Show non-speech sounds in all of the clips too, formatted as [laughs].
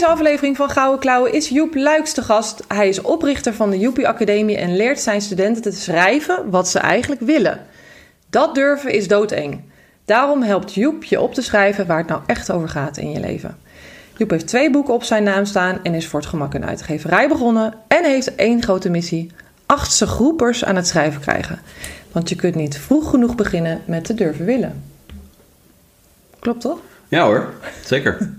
Deze aflevering van Gouden Klauwen is Joep Luiks te gast. Hij is oprichter van de Joepie Academie en leert zijn studenten te schrijven wat ze eigenlijk willen. Dat durven is doodeng. Daarom helpt Joep je op te schrijven waar het nou echt over gaat in je leven. Joep heeft twee boeken op zijn naam staan en is voor het gemak een uitgeverij begonnen. En heeft één grote missie: achtste groepers aan het schrijven krijgen. Want je kunt niet vroeg genoeg beginnen met te durven willen. Klopt toch? Ja hoor, zeker.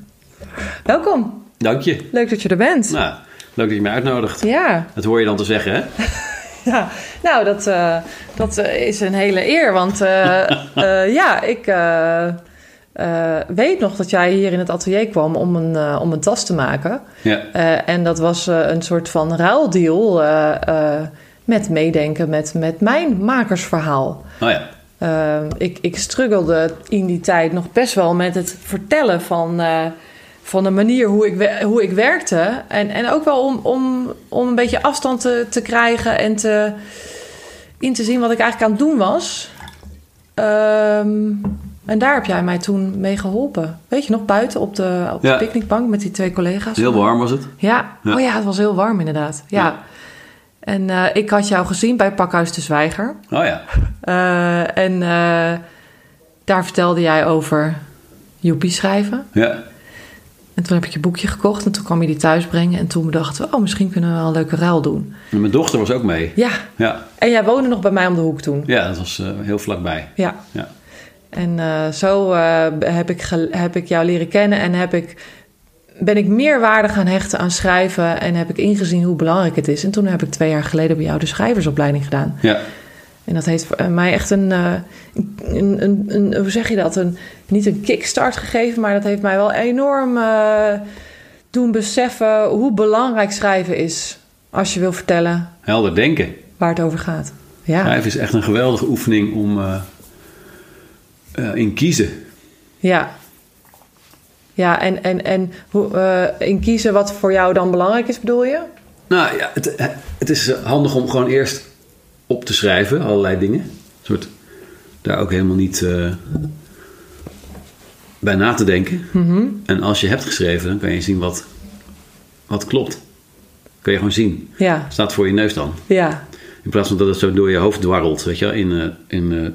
Welkom. Dank je. Leuk dat je er bent. Nou, leuk dat je me uitnodigt. Ja. Dat hoor je dan te zeggen, hè? [laughs] Ja, nou, dat, uh, dat uh, is een hele eer. Want uh, [laughs] ja, ik weet nog dat jij hier in het atelier kwam om een, om een tas te maken. Ja. en dat was een soort van ruildeal met meedenken met, met mijn makersverhaal. Oh ja. ik, ik struggelde in die tijd nog best wel met het vertellen van van de manier hoe ik, hoe ik werkte. En, en ook wel om, om, om een beetje afstand te, te krijgen en te, in te zien wat ik eigenlijk aan het doen was. Um, en daar heb jij mij toen mee geholpen. Weet je nog, buiten op de, op de Ja. picknickbank met die twee collega's. Heel warm was het. Ja. Ja. oh ja, het was heel warm inderdaad. Ja. Ja. En eh, ik had jou gezien bij Pakhuis de Zwijger. Oh ja. Eh, en eh, daar vertelde jij over joepie schrijven. Ja. En toen heb ik je boekje gekocht en toen kwam je die thuis brengen. En toen dachten we, oh, misschien kunnen we wel een leuke ruil doen. En mijn dochter was ook mee. Ja, Ja. en jij woonde nog bij mij om de hoek toen. Ja, dat was eh, heel vlakbij. Ja. Ja. En eh, zo eh, heb, ik heb ik jou leren kennen en heb ik, ben ik meer waarde gaan hechten aan schrijven. En heb ik ingezien hoe belangrijk het is. En toen heb ik twee jaar geleden bij jou de schrijversopleiding gedaan. Ja. En dat heeft mij echt een, een, een, een- hoe zeg je dat? Een, niet een kickstart gegeven, maar dat heeft mij wel enorm eh, doen beseffen hoe belangrijk schrijven is. Als je wil vertellen Helder denken. waar het over gaat. Ja, Schrijven is echt een geweldige oefening om eh, eh, in kiezen. ja. Ja, en, en, en hoe, in kiezen wat voor jou dan belangrijk is, bedoel je? Nou ja, het, het is handig om gewoon eerst op te schrijven, allerlei dingen. Een soort, daar ook helemaal niet bij na te denken. En als je hebt geschreven, dan kan je zien wat, wat klopt. Kun je gewoon zien. Ja, Staat voor je neus dan. ja, In plaats van dat het zo door je hoofd dwarrelt, weet je wel, in, eh, in eh,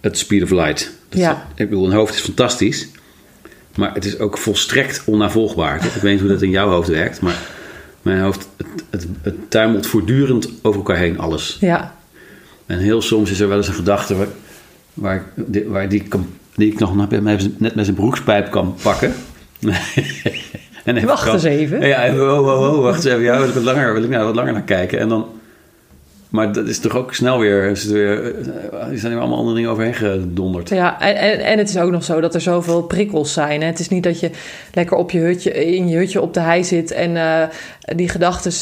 het speed of light. Dat Ja. is- ik bedoel, een hoofd is fantastisch, maar het is ook volstrekt onnavolgbaar. Ik weet niet hoe dat in jouw hoofd werkt, maar mijn hoofd, het, het, het tuimelt voortdurend over elkaar heen, alles. ja, En heel soms is er wel eens een gedachte waar, waar, waar die, kan, die ik nog net met zijn broekspijp kan pakken. [laughs] en even Wacht eens even. Ja, even, oh, oh, oh, wacht eens even. Ja, wil ik wat langer, wil ik nou wat langer naar kijken. En dan, maar dat is toch ook snel weer, is het weer eh, er zijn er allemaal andere dingen overheen gedonderd. Ja, en, en, het is ook nog zo dat er zoveel prikkels zijn. Hè? Het is niet dat je lekker op je hutje, in je hutje op de hei zit en eh, die gedachten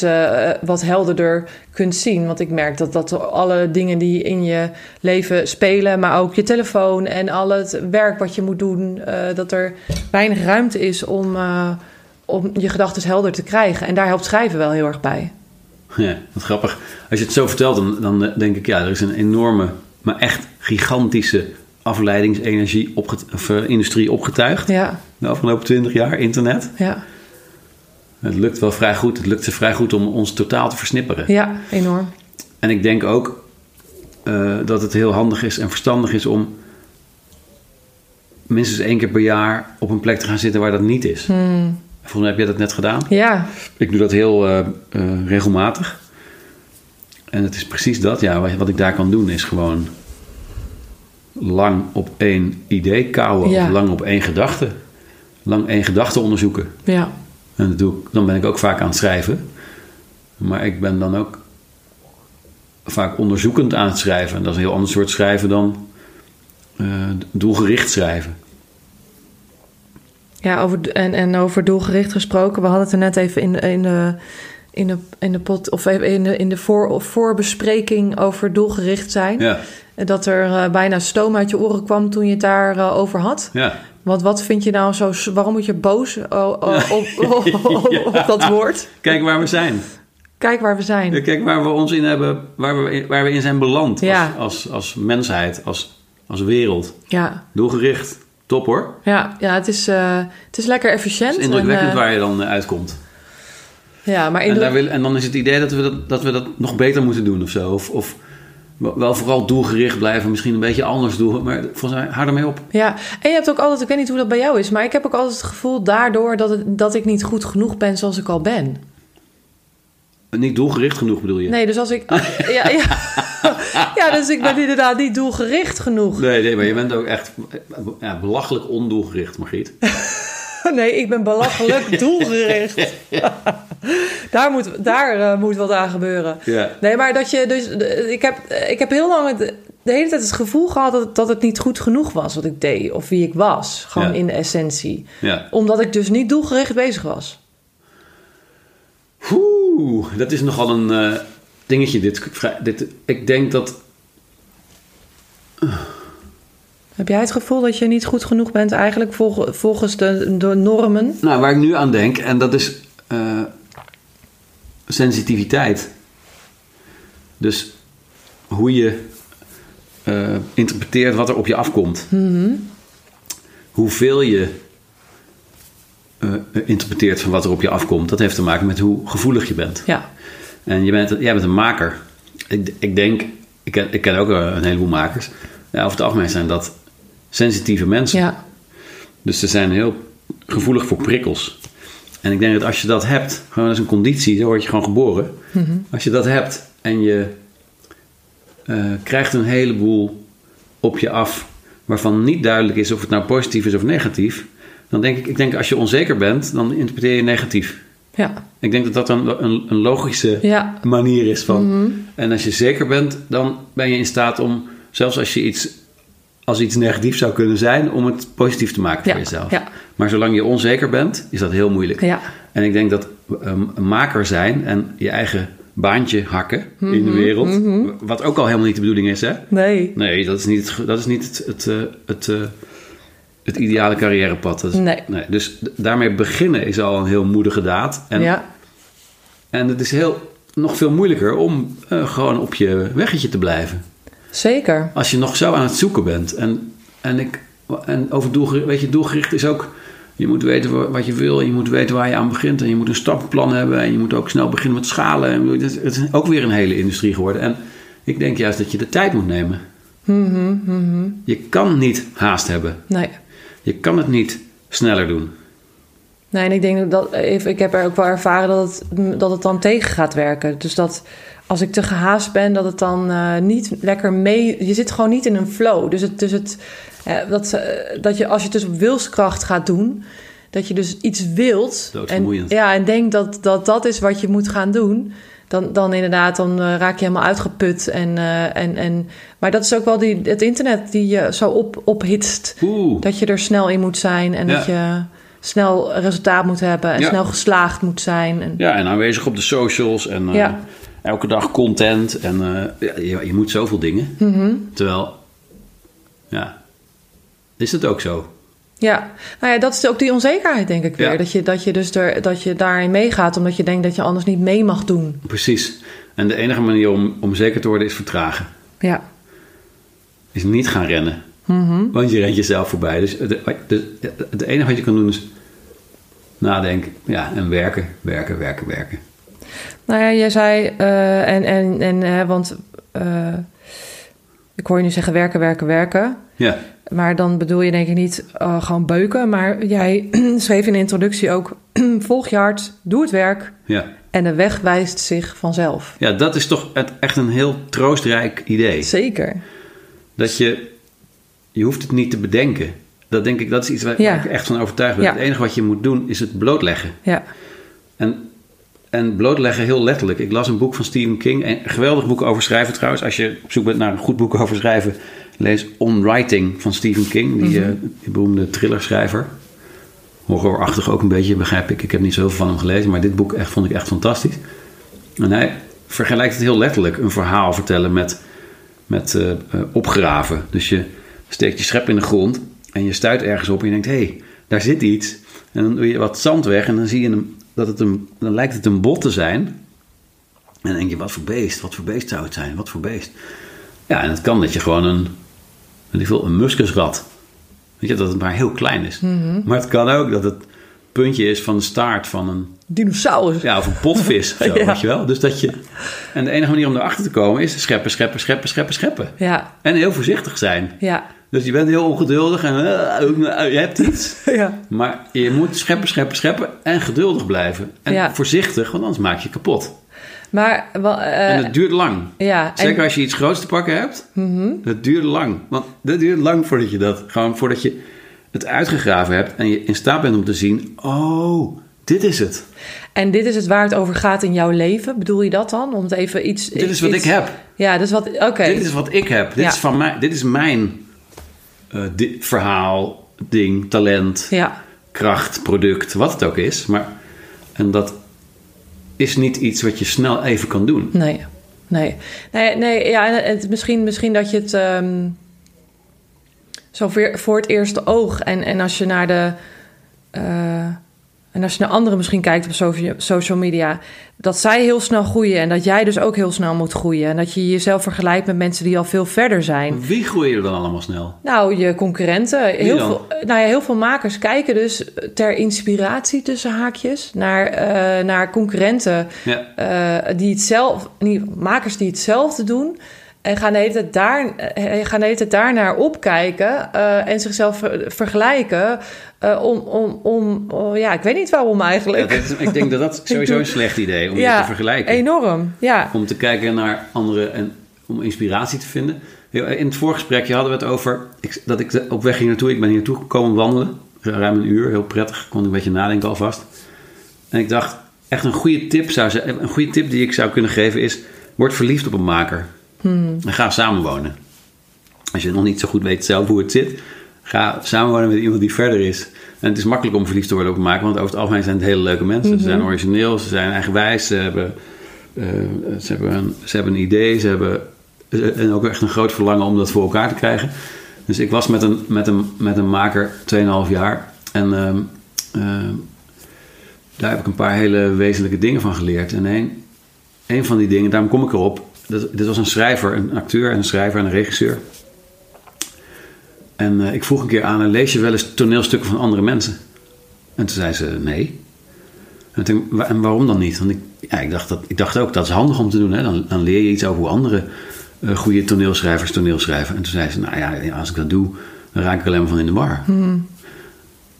wat helderder kunt zien. Want ik merk dat, dat alle dingen die in je leven spelen, maar ook je telefoon en al het werk wat je moet doen, eh, dat er weinig ruimte is om, eh, om je gedachten helder te krijgen. En daar helpt schrijven wel heel erg bij. Ja, wat grappig. Als je het zo vertelt, dan, dan eh, denk ik, ja, er is een enorme, maar echt gigantische afleidingsenergie opget of, eh, industrie opgetuigd. Ja, De afgelopen twintig jaar, internet. ja, Het lukt wel vrij goed. Het lukt ze vrij goed om ons totaal te versnipperen. ja, enorm. En ik denk ook eh, dat het heel handig is en verstandig is om minstens één keer per jaar op een plek te gaan zitten waar dat niet is. Volgens mij heb jij dat net gedaan. Ja, Ik doe dat heel eh, eh, regelmatig. En het is precies dat, ja, wat- ik daar kan doen is gewoon lang op één idee kouwen Ja. of lang op één gedachte. Lang één gedachte onderzoeken. ja, En dat doe ik, dan ben ik ook vaak aan het schrijven. Maar ik ben dan ook vaak onderzoekend aan het schrijven. En dat is een heel ander soort schrijven dan eh, doelgericht schrijven. Ja, over, en, en over doelgericht gesproken. We hadden het er net even in, de- in de, in de, in de pot of in de, in de voor, of voorbespreking over doelgericht zijn. Ja, En Dat er eh, bijna stoom uit je oren kwam toen je het daarover over had. ja. Want wat vind je nou zo... Waarom moet je boos oh, oh, [laughs] op, op, op, op dat woord? Kijk waar we zijn. Kijk waar we zijn. Kijk waar we ons in hebben, waar we, waar we in zijn beland. Ja. Als, als, als mensheid, als, als wereld. Ja, Doelgericht. Top hoor. ja, ja het, is, eh, het is lekker efficiënt. Het is indrukwekkend en, eh, waar je dan eh, uitkomt. Ja, maar in En, wil, en dan is het idee dat we dat, dat we dat nog beter moeten doen of zo. Of, of wel vooral doelgericht blijven. Misschien een beetje anders doen. Maar volgens mij, hou ermee op. Ja, en je hebt ook altijd, ik weet niet hoe dat bij jou is, maar ik heb ook altijd het gevoel daardoor dat, het, dat ik niet goed genoeg ben zoals ik al ben. Niet doelgericht genoeg bedoel je? Nee, dus als ik. [laughs] ja, ja. ja, dus ik ben inderdaad niet doelgericht genoeg. Nee, nee, maar je bent ook echt ja, belachelijk ondoelgericht, Margriet. [laughs] Nee, ik ben belachelijk [laughs] doelgericht. daar moet, daar eh, moet wat aan gebeuren. Ja. Nee, maar dat je dus. Ik heb, ik heb heel lang het, de hele tijd het gevoel gehad dat, dat het niet goed genoeg was wat ik deed of wie ik was. Gewoon Ja. in de essentie. Ja. Omdat ik dus niet doelgericht bezig was. Oeh, dat is nogal een eh, dingetje. Dit, dit, ik denk dat. Heb jij het gevoel dat je niet goed genoeg bent eigenlijk volg- volgens de, de normen? Nou, waar ik nu aan denk, en dat is eh, sensitiviteit. Dus hoe je eh, interpreteert wat er op je afkomt. Hoeveel je eh, interpreteert van wat er op je afkomt, dat heeft te maken met hoe gevoelig je bent. Ja. En je bent, jij bent een maker. Ik, ik denk, ik ken, ik ken ook eh, een heleboel makers. Ja, over het algemeen zijn dat sensitieve mensen. Ja. Dus ze zijn heel gevoelig voor prikkels. En ik denk dat als je dat hebt, gewoon als een conditie, zo word je gewoon geboren. Als je dat hebt en je eh, krijgt een heleboel op je af waarvan niet duidelijk is of het nou positief is of negatief, dan denk ik, ik denk als je onzeker bent, dan interpreteer je negatief. Ja. Ik denk dat dat een, een, een logische Ja. manier is van. En als je zeker bent, dan ben je in staat om, zelfs als je iets, als iets negatief zou kunnen zijn, om het positief te maken voor Ja, jezelf. ja. Maar zolang je onzeker bent, is dat heel moeilijk. Ja. En ik denk dat um, een maker zijn en je eigen baantje hakken in de wereld, wat ook al helemaal niet de bedoeling is, hè? Nee. Nee, dat is niet het, dat is niet het, het, eh, het, eh, het ideale carrièrepad. Dat is- Nee. Dus daarmee beginnen is al een heel moedige daad. En ja. en het is heel, nog veel moeilijker om eh, gewoon op je weggetje te blijven. Zeker. Als je nog zo aan het zoeken bent. En, en, ik, en over doelgericht, weet je, doelgericht is ook... Je moet weten wa- wat je wil en je moet weten waar je aan begint. En je moet een stappenplan hebben en je moet ook snel beginnen met schalen. En het is- ook weer een hele industrie geworden. En ik denk juist dat je de tijd moet nemen. Je kan niet haast hebben. Nee. Je kan het niet sneller doen. Nee, en ik denk dat ik heb er ook wel ervaren dat het, dat het dan tegen gaat werken. Dus dat als ik te gehaast ben, dat het dan eh, niet lekker mee. Je zit gewoon niet in een flow. Dus het, dus het eh, dat, dat je als je het dus op wilskracht gaat doen, dat je dus iets wilt. En, Doodvermoeiend. ja, en denkt dat, dat dat is wat je moet gaan doen. Dan, dan inderdaad, dan eh, raak je helemaal uitgeput. En, eh, en, en, maar dat is ook wel die, het internet die je zo op, ophitst. Oeh. Dat je er snel in moet zijn en Ja. dat je snel resultaat moet hebben en Ja. snel geslaagd moet zijn. En, Ja, en aanwezig op de socials en eh, elke dag content. En ja, je, je moet zoveel dingen. Mhm. Terwijl, ja, is het ook zo? Ja, nou ja, dat is ook die onzekerheid, denk ik weer. Ja. Dat, je, dat, je dus er, dat je daarin meegaat, omdat je denkt dat je anders niet mee mag doen. Precies. En de enige manier om, om zeker te worden is vertragen. Ja, Is niet gaan rennen. Want je rent jezelf voorbij. Dus het, het enige wat je kan doen is nadenken. Ja, en werken, werken, werken, werken. nou ja, jij zei, eh, en, en, en want eh, ik hoor je nu zeggen werken, werken, werken. Ja, Maar dan bedoel je denk ik niet eh, gewoon beuken. Maar jij [clears throat] schreef in de introductie ook, [clears throat] volg je hart, doe het werk ja. en de weg wijst zich vanzelf. ja, dat is toch echt een heel troostrijk idee. Zeker. Dat je, je hoeft het niet te bedenken. Dat denk ik, dat is iets waar, Ja. ik echt van overtuigd ben. Ja. Het enige wat je moet doen is het blootleggen. Ja, En, en blootleggen heel letterlijk. Ik las een boek van Stephen King. Een geweldig boek over schrijven trouwens. Als je op zoek bent naar een goed boek over schrijven... lees On Writing van Stephen King. Die, die beroemde thrillerschrijver. horrorachtig ook een beetje, begrijp ik. Ik heb niet zoveel van hem gelezen, maar dit boek echt, vond ik echt fantastisch. En hij vergelijkt het heel letterlijk, een verhaal vertellen met, met eh, eh, opgraven. Dus je steekt je schep in de grond en je stuit ergens op en je denkt, hé, hey, daar zit iets. En dan doe je wat zand weg en dan zie je hem, dat het een, dan lijkt het een bot te zijn. En dan denk je, wat voor beest, wat voor beest zou het zijn, wat voor beest. Ja, en het kan dat je gewoon een, weet ik veel, een muskusrat. Weet je, dat het maar heel klein is. Maar het kan ook dat het puntje is van de staart van een... Dinosaurus. Ja, of een potvis of [laughs] zo, Ja. weet je wel. Dus dat je... En de enige manier om erachter te komen is scheppen, scheppen, scheppen, scheppen, scheppen. Ja, En heel voorzichtig zijn. ja, Dus je bent heel ongeduldig en eh, je hebt iets. [laughs] ja. Maar je moet scheppen, scheppen, scheppen en geduldig blijven. En Ja. voorzichtig, want anders maak je kapot. Maar, wel, eh, en het duurt lang. ja, Zeker en, als je iets groots te pakken hebt. Het duurt lang. Want het duurt lang voordat je dat... Gewoon voordat je het uitgegraven hebt... en je in staat bent om te zien... Oh, dit is het. en dit is het waar het over gaat in jouw leven. Bedoel je dat dan? Om het even iets... Dit is wat iets- ik heb. Ja, dat is wat... Oké. Dit is wat ik heb. Dit Ja. is van mij. Dit is mijn di- verhaal, ding, talent, Ja, kracht, product, wat het ook is. Maar, en dat is niet iets wat je snel even kan doen. nee. Nee, nee, nee ja, en het, misschien, misschien dat je het ehm, zo voor, voor het eerste oog en, en als je naar de eh, en als je naar anderen misschien kijkt op social, social media, dat zij heel snel groeien en dat jij dus ook heel snel moet groeien en dat je jezelf vergelijkt met mensen die al veel verder zijn. Wie groeien er dan allemaal snel? Nou, je concurrenten. Heel veel, nou ja, heel veel makers kijken dus ter inspiratie tussen haakjes naar, eh, naar concurrenten Ja. eh, die het zelf, niet, makers die hetzelfde doen. En gaan de hele tijd, daar, eh, gaan de hele tijd daarnaar opkijken eh, en zichzelf ver- vergelijken. eh, om, om, om oh, ja, ik weet niet waarom eigenlijk. is- ik denk dat dat [laughs] sowieso een slecht idee is om je te vergelijken. enorm. Ja, Om te kijken naar anderen en om inspiratie te vinden. In het voorgesprekje hadden we het over ik, dat ik op weg ging naartoe. Ik ben hier naartoe gekomen wandelen. Ruim een uur, heel prettig. Kon ik een beetje nadenken alvast. En ik dacht, echt een goede tip, zou, ze- een goede tip die ik zou kunnen geven is... Word verliefd op een maker. En ga samenwonen. Als je nog niet zo goed weet zelf hoe het zit... Ga samenwonen met iemand die verder is. En het is makkelijk om verliefd te worden op een maker... want over het algemeen zijn het hele leuke mensen. Ze zijn origineel, ze zijn eigenwijs, ze hebben... eh, ze, hebben een, ze hebben een idee, ze hebben eh, en ook echt een groot verlangen om dat voor elkaar te krijgen. Dus ik was met een, met een, met een maker 2,5 jaar en ehm, ehm, daar heb ik een paar hele wezenlijke dingen van geleerd. En een, een van die dingen, daarom kom ik erop, dat, dit was een schrijver, een acteur en een schrijver en een regisseur. En eh, ik vroeg een keer aan lees je wel eens toneelstukken van andere mensen? En toen zei ze, nee. En, toen, en waarom dan niet? Want ik, ja, ik, dacht dat, ik dacht ook, dat is handig om te doen. Hè? Dan, dan leer je iets over hoe andere eh, goede toneelschrijvers toneelschrijven. En toen zei ze, nou ja, als ik dat doe, dan raak ik alleen maar van in de war.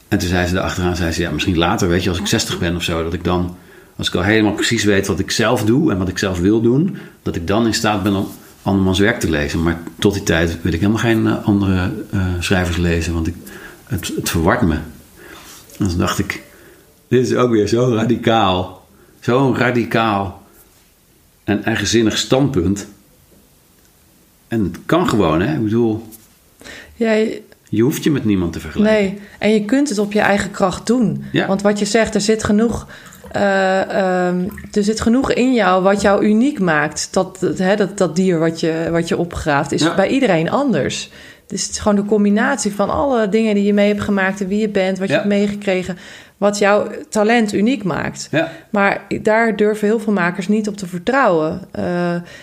En toen zei ze erachteraan, zei ze, ja, misschien later, weet je, als ik 60 ben of zo, dat ik dan, als ik al helemaal precies weet wat ik zelf doe en wat ik zelf wil doen, dat ik dan in staat ben om andermans werk te lezen. Maar tot die tijd wil ik helemaal geen eh, andere eh, schrijvers lezen, want ik, het, het verwart me. En toen dacht ik, dit is ook weer zo radicaal. Zo'n radicaal en eigenzinnig standpunt. En het kan gewoon, hè? Ik bedoel, jij, je hoeft je met niemand te vergelijken. Nee, en je kunt het op je eigen kracht doen. Ja. Want wat je zegt, er zit genoeg. Eh, ehm, er zit genoeg in jou wat jou uniek maakt. Dat, dat, hè, dat, dat dier wat je, wat je opgraaft, is Ja. bij iedereen anders. Dus het is gewoon de combinatie van alle dingen die je mee hebt gemaakt en wie je bent, wat je hebt meegekregen, wat jouw talent uniek maakt. Ja, Maar daar durven heel veel makers niet op te vertrouwen. Eh,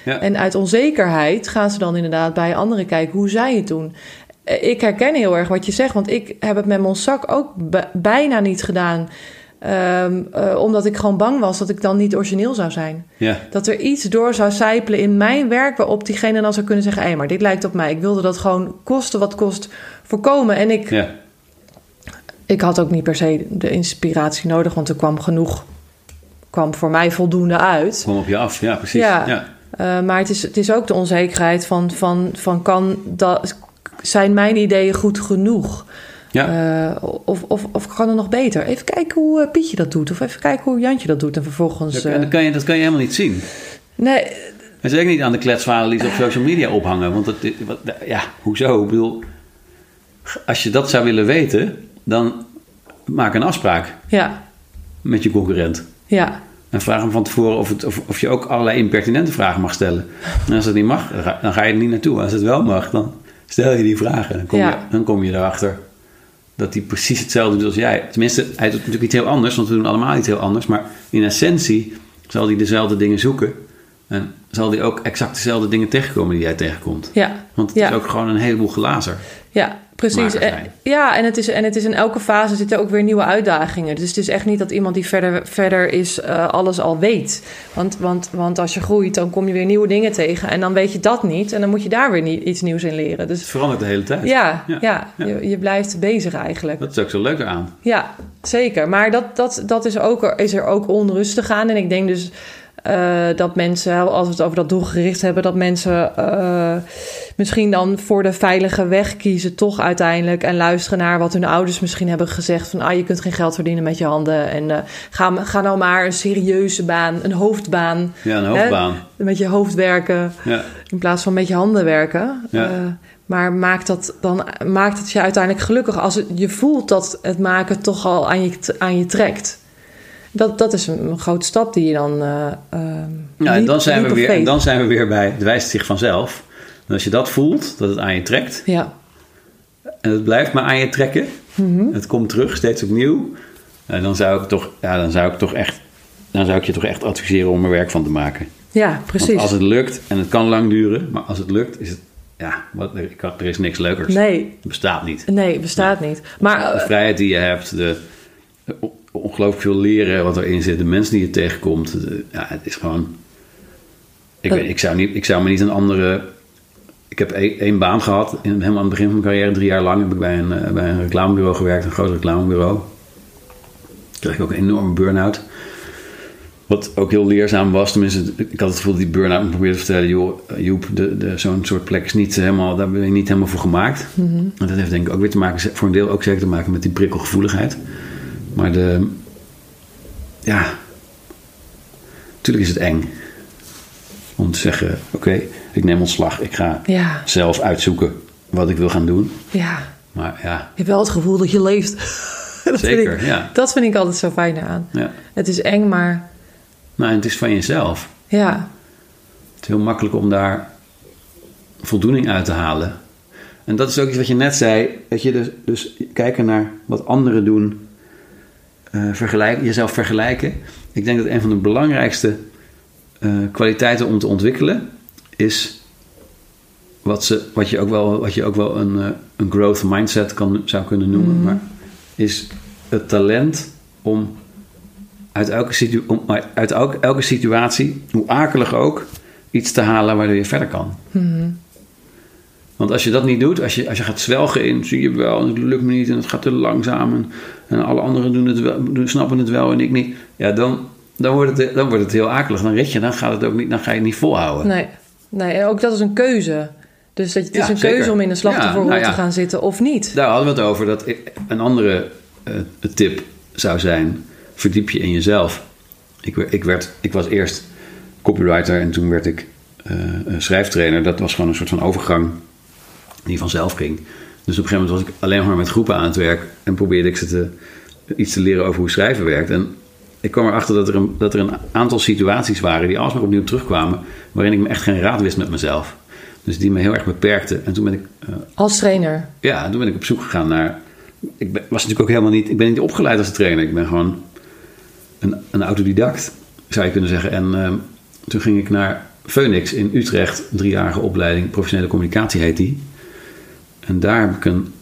ja. en uit onzekerheid gaan ze dan inderdaad bij anderen kijken hoe zij het doen. Eh, Ik herken heel erg wat je zegt, want ik heb het met Monsak ook bijna niet gedaan. Ehm, eh, omdat ik gewoon bang was dat ik dan niet origineel zou zijn. ja. Dat er iets door zou sijpelen in mijn werk waarop diegene dan zou kunnen zeggen: hé, maar dit lijkt op mij. Ik wilde dat gewoon kosten wat kost voorkomen. En ik, ja. ik had ook niet per se de inspiratie nodig, want er kwam genoeg, kwam voor mij voldoende uit. Kom op je af, ja, precies. Ja. Ja. Uh, maar het is, het is ook de onzekerheid van, van, van kan dat, zijn mijn ideeën goed genoeg? Ja. Uh, of, of, of kan het nog beter? Even kijken hoe uh, Pietje dat doet. Of even kijken hoe Jantje dat doet. En vervolgens... Dat, dat, kan je, dat kan je helemaal niet zien. Nee. En zeker niet aan de ze op social media ophangen. Want dat, wat, ja, hoezo? Ik bedoel, als je dat zou willen weten, dan maak een afspraak Ja, met je concurrent. ja, En vraag hem van tevoren of, het, of, of je ook allerlei impertinente vragen mag stellen. En als dat niet mag, dan ga, dan ga je er niet naartoe. Als het wel mag, dan stel je die vragen. Dan kom, Ja. je, dan kom je erachter dat hij precies hetzelfde doet als jij. Tenminste, hij doet natuurlijk iets heel anders, want we doen allemaal iets heel anders. Maar in essentie zal hij dezelfde dingen zoeken. En zal hij ook exact dezelfde dingen tegenkomen die jij tegenkomt. ja. Want het Ja. is ook gewoon een heleboel glazer. Ja, precies. En, zijn. ja, en het, is, en het is in elke fase zitten ook weer nieuwe uitdagingen. Dus het is echt niet dat iemand die verder, verder is eh, alles al weet. Want, want, want als je groeit, dan kom je weer nieuwe dingen tegen. En dan weet je dat niet. En dan moet je daar weer nie- iets nieuws in leren. Het Dus verandert de hele tijd. ja, Ja, ja, ja. Je, je blijft bezig eigenlijk. Dat is ook zo leuk aan. Ja, zeker. Maar dat, dat, dat is, ook, is er ook onrustig aan. En ik denk dus eh, dat mensen, als we het over dat doelgericht hebben, dat mensen eh, misschien dan voor de veilige weg kiezen, toch uiteindelijk. En luisteren naar wat hun ouders misschien hebben gezegd: van ah, je kunt geen geld verdienen met je handen. En eh, ga, ga nou maar een serieuze baan, een hoofdbaan. Ja, een hoofdbaan. Met je hoofd werken Ja. in plaats van met je handen werken. Ja. Eh, maar maakt dat dan maakt het je uiteindelijk gelukkig als het, je voelt dat het maken toch al aan je, aan je trekt. Dat, dat is een, grote stap die je dan. eh Ja, en dan, zijn we weer, en dan zijn we weer bij het wijst zich vanzelf. En als je dat voelt, dat het aan je trekt, Ja, en het blijft maar aan je trekken, Mhm. het komt terug, steeds opnieuw, en dan zou ik toch, ja, dan zou ik toch echt, dan zou ik je toch echt adviseren om er werk van te maken. ja precies. Want als het lukt, en het kan lang duren, maar als het lukt, is het, ja, wat, er, er is niks leukers. Nee, Het bestaat niet. nee, bestaat niet. Maar De eh, vrijheid die je hebt, de, de on- ongelooflijk veel leren wat erin zit, de mensen die je tegenkomt, de- ja, het is gewoon. Ik, Eh. weet, ik, zou niet, ik zou me niet een andere. Ik heb één, één baan gehad, in, helemaal aan het begin van mijn carrière, drie jaar lang heb ik bij een, eh, bij een reclamebureau gewerkt, een groot reclamebureau. Toen kreeg ik ook een enorme burn-out. Wat ook heel leerzaam was, tenminste, ik had het gevoel dat die burn-out me probeerde te vertellen, joh, eh, Joep, de, de, zo'n soort plek is niet helemaal, daar ben je niet helemaal voor gemaakt. En dat heeft denk ik ook weer te maken, voor een deel ook zeker te maken met die prikkelgevoeligheid. Maar de, ja, natuurlijk is het eng om te zeggen, oké, ik neem ontslag, ik ga ja, zelf uitzoeken wat ik wil gaan doen. ja, Maar ja, je hebt wel het gevoel dat je leeft. [laughs] dat zeker, Vind ik, ja. Dat vind ik altijd zo fijn eraan. ja. Het is eng, maar Nou, en het is van jezelf. ja, Het is heel makkelijk om daar voldoening uit te halen. En dat is ook iets wat je net zei. Dat je dus, dus kijken naar wat anderen doen. eh, vergelijk, jezelf vergelijken. Ik denk dat een van de belangrijkste eh, kwaliteiten om te ontwikkelen... is wat, ze, wat je ook wel, wat je ook wel een, eh, een growth mindset kan, zou kunnen noemen. Maar is het talent om uit elke, situ om uit elke, elke situatie, hoe akelig ook, iets te halen waardoor je verder kan. Want als je dat niet doet, als je, als je gaat zwelgen in, zie je wel, en het lukt me niet en het gaat te langzaam en, en alle anderen doen het wel, doen- snappen het wel en ik niet, ja, dan, dan, wordt het, dan wordt het heel akelig. Dan red je, dan, gaat het ook niet, dan ga je het niet volhouden. nee. nee. En ook dat is een keuze. Dus dat, het is een zeker. keuze om in een slachtofferrol Ja, nou ja. te gaan zitten of niet. Daar hadden we het over. Dat een andere eh, tip zou zijn: verdiep je in jezelf. Ik, ik, werd, ik was eerst copywriter en toen werd ik een schrijftrainer. Dat was gewoon een soort van overgang die vanzelf ging. Dus op een gegeven moment was ik alleen maar met groepen aan het werk en probeerde ik ze te, iets te leren over hoe schrijven werkt. En ik kwam erachter dat er, een, dat er een aantal situaties waren die alsmaar opnieuw terugkwamen, waarin ik me echt geen raad wist met mezelf. Dus die me heel erg beperkten. En toen ben ik eh, Als trainer. ja, en toen ben ik op zoek gegaan naar. Ik ben, was natuurlijk ook helemaal niet. Ik ben niet opgeleid als trainer. Ik ben gewoon een, een autodidact, zou je kunnen zeggen. En ehm, toen ging ik naar Phoenix in Utrecht, driejarige opleiding, professionele communicatie heet die. En daar heb ik een.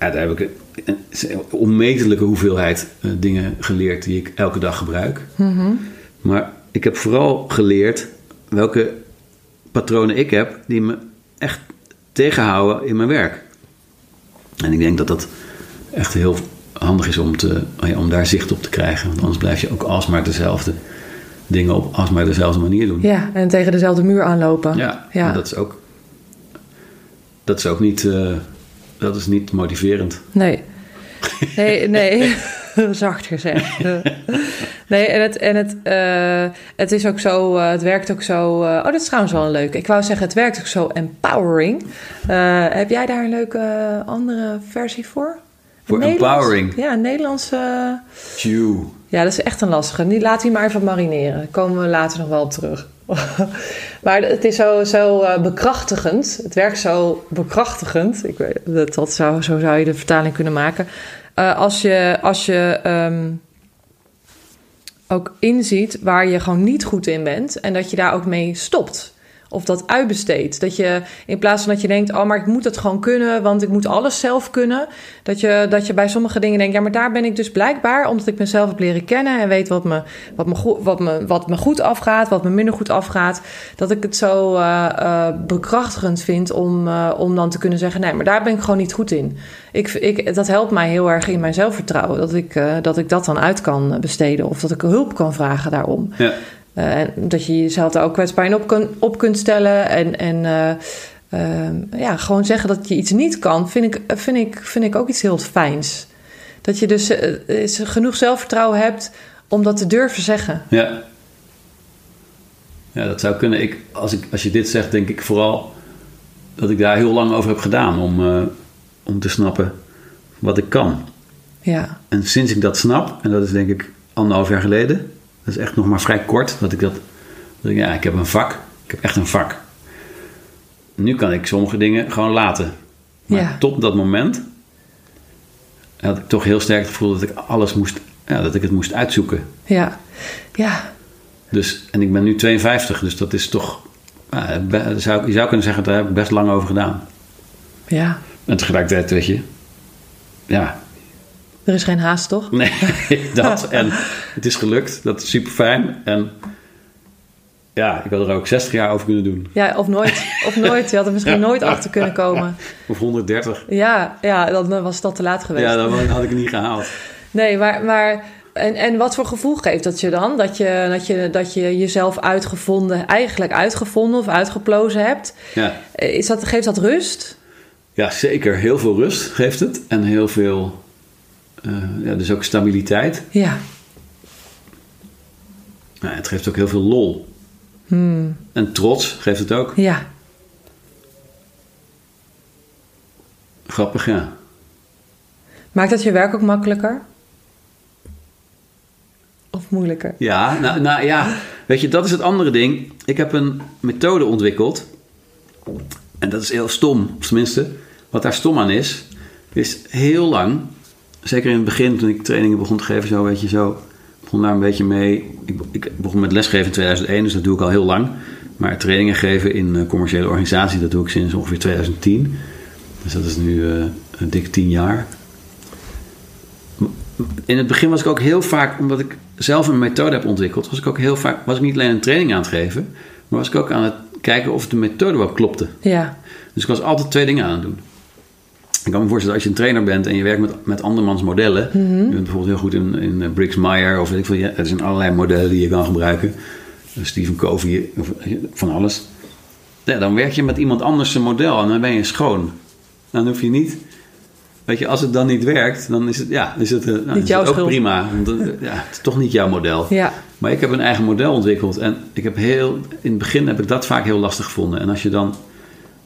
Ja, daar heb ik een, een onmetelijke hoeveelheid eh, dingen geleerd die ik elke dag gebruik. Maar ik heb vooral geleerd welke patronen ik heb die me echt tegenhouden in mijn werk. En ik denk dat dat echt heel handig is om, te, om daar zicht op te krijgen. Want anders blijf je ook alsmaar dezelfde dingen op alsmaar dezelfde manier doen. Ja, en tegen dezelfde muur aanlopen. Ja, ja. dat is ook, dat is ook niet, eh, dat is niet motiverend. Nee. Nee, nee. [laughs] Zacht gezegd. Nee, en het, en het, eh, het is ook zo, eh, het werkt ook zo. eh, oh, dat is trouwens wel een leuke. Ik wou zeggen, het werkt ook zo empowering. Heb jij daar een leuke andere versie voor? Voor empowering. Ja, Nederlands. Chew. Ja, dat is echt een lastige. Die laat hij maar even marineren. Daar komen we later nog wel op terug. Maar het is zo, zo eh, bekrachtigend. Het werkt zo bekrachtigend. Ik weet, dat, dat zou, zo zou je de vertaling kunnen maken. Eh, als je, als je ehm, ook inziet waar je gewoon niet goed in bent. En dat je daar ook mee stopt. Of dat uitbesteedt. Dat je in plaats van dat je denkt: oh, maar ik moet het gewoon kunnen, want ik moet alles zelf kunnen. Dat je, dat je bij sommige dingen denkt: ja, maar daar ben ik dus blijkbaar, omdat ik mezelf heb leren kennen en weet wat me, wat me, goed, wat me, wat me goed afgaat, wat me minder goed afgaat. Dat ik het zo eh, eh, bekrachtigend vind om, eh, om dan te kunnen zeggen: nee, maar daar ben ik gewoon niet goed in. Ik, ik, dat helpt mij heel erg in mijn zelfvertrouwen. Dat ik, dat ik dat dan uit kan besteden of dat ik hulp kan vragen daarom. Ja. Eh, en dat je jezelf daar ook kwetsbaar in op, kun- op kunt stellen. En, en eh, ehm, ja, gewoon zeggen dat je iets niet kan, vind ik, vind ik, vind ik ook iets heel fijns. Dat je dus eh, genoeg zelfvertrouwen hebt om dat te durven zeggen. Ja. Ja, dat zou kunnen. Ik, als, ik, als je dit zegt, denk ik vooral dat ik daar heel lang over heb gedaan om, eh, om te snappen wat ik kan. Ja, En sinds ik dat snap, en dat is denk ik anderhalf jaar geleden, dat is echt nog maar vrij kort, dat ik dat, dat ik, ja, ik heb een vak, ik heb echt een vak. Nu kan ik sommige dingen gewoon laten. Maar Ja. tot dat moment had ik toch heel sterk het gevoel dat ik alles moest, ja, dat ik het moest uitzoeken. ja, ja, Dus, en ik ben nu 52, dus dat is toch, ja, zou, je zou kunnen zeggen, daar heb ik best lang over gedaan. ja. En tegelijkertijd, weet je, ja, Er is geen haast, toch? Nee, [laughs] dat. En het is gelukt. Dat is super fijn. En ja, ik wil er ook 60 jaar over kunnen doen. Ja, of nooit. Of nooit. Je had er misschien [laughs] nooit achter kunnen komen. Of 130. Ja, ja dan was dat te laat geweest. Ja, dan had ik het niet gehaald. Nee, maar, maar en, en wat voor gevoel geeft dat je dan? Dat je, dat je, dat je jezelf uitgevonden, eigenlijk uitgevonden of uitgeplozen hebt. Ja. Is dat, geeft dat rust? ja, zeker. Heel veel rust geeft het. En heel veel, eh, ja, dus ook stabiliteit. Ja. Ja, het geeft ook heel veel lol. En trots geeft het ook. Ja. Grappig, ja. Maakt dat je werk ook makkelijker? Of moeilijker? Ja, nou, nou ja, weet je, dat is het andere ding. Ik heb een methode ontwikkeld. En dat is heel stom, of tenminste, wat daar stom aan is, is heel lang, zeker in het begin toen ik trainingen begon te geven, zo weet je zo, begon daar een beetje mee. Ik, ik begon met lesgeven in 2001, dus dat doe ik al heel lang. Maar trainingen geven in eh, commerciële organisatie, dat doe ik sinds ongeveer 2010. Dus dat is nu eh, een dik tien jaar. In het begin was ik ook heel vaak, omdat ik zelf een methode heb ontwikkeld, was ik ook heel vaak, was ik niet alleen een training aan het geven, maar was ik ook aan het kijken of de methode wel klopte. Ja. Dus ik was altijd twee dingen aan het doen. Ik kan me voorstellen, als je een trainer bent en je werkt met, met andermans modellen. Je bent bijvoorbeeld heel goed in, in eh, Briggs Meyer of weet ik veel. Ja, er zijn allerlei modellen die je kan gebruiken. Eh, Stephen Covey, of, eh, van alles. Ja, dan werk je met iemand anders zijn model en dan ben je schoon. Dan hoef je niet... Weet je, als het dan niet werkt, dan is het, ja, is het, nou, is het ook schuld. prima. Want, [laughs] ja, het is toch niet jouw model. Ja. Maar ik heb een eigen model ontwikkeld. En ik heb heel, in het begin heb ik dat vaak heel lastig gevonden. En als, je dan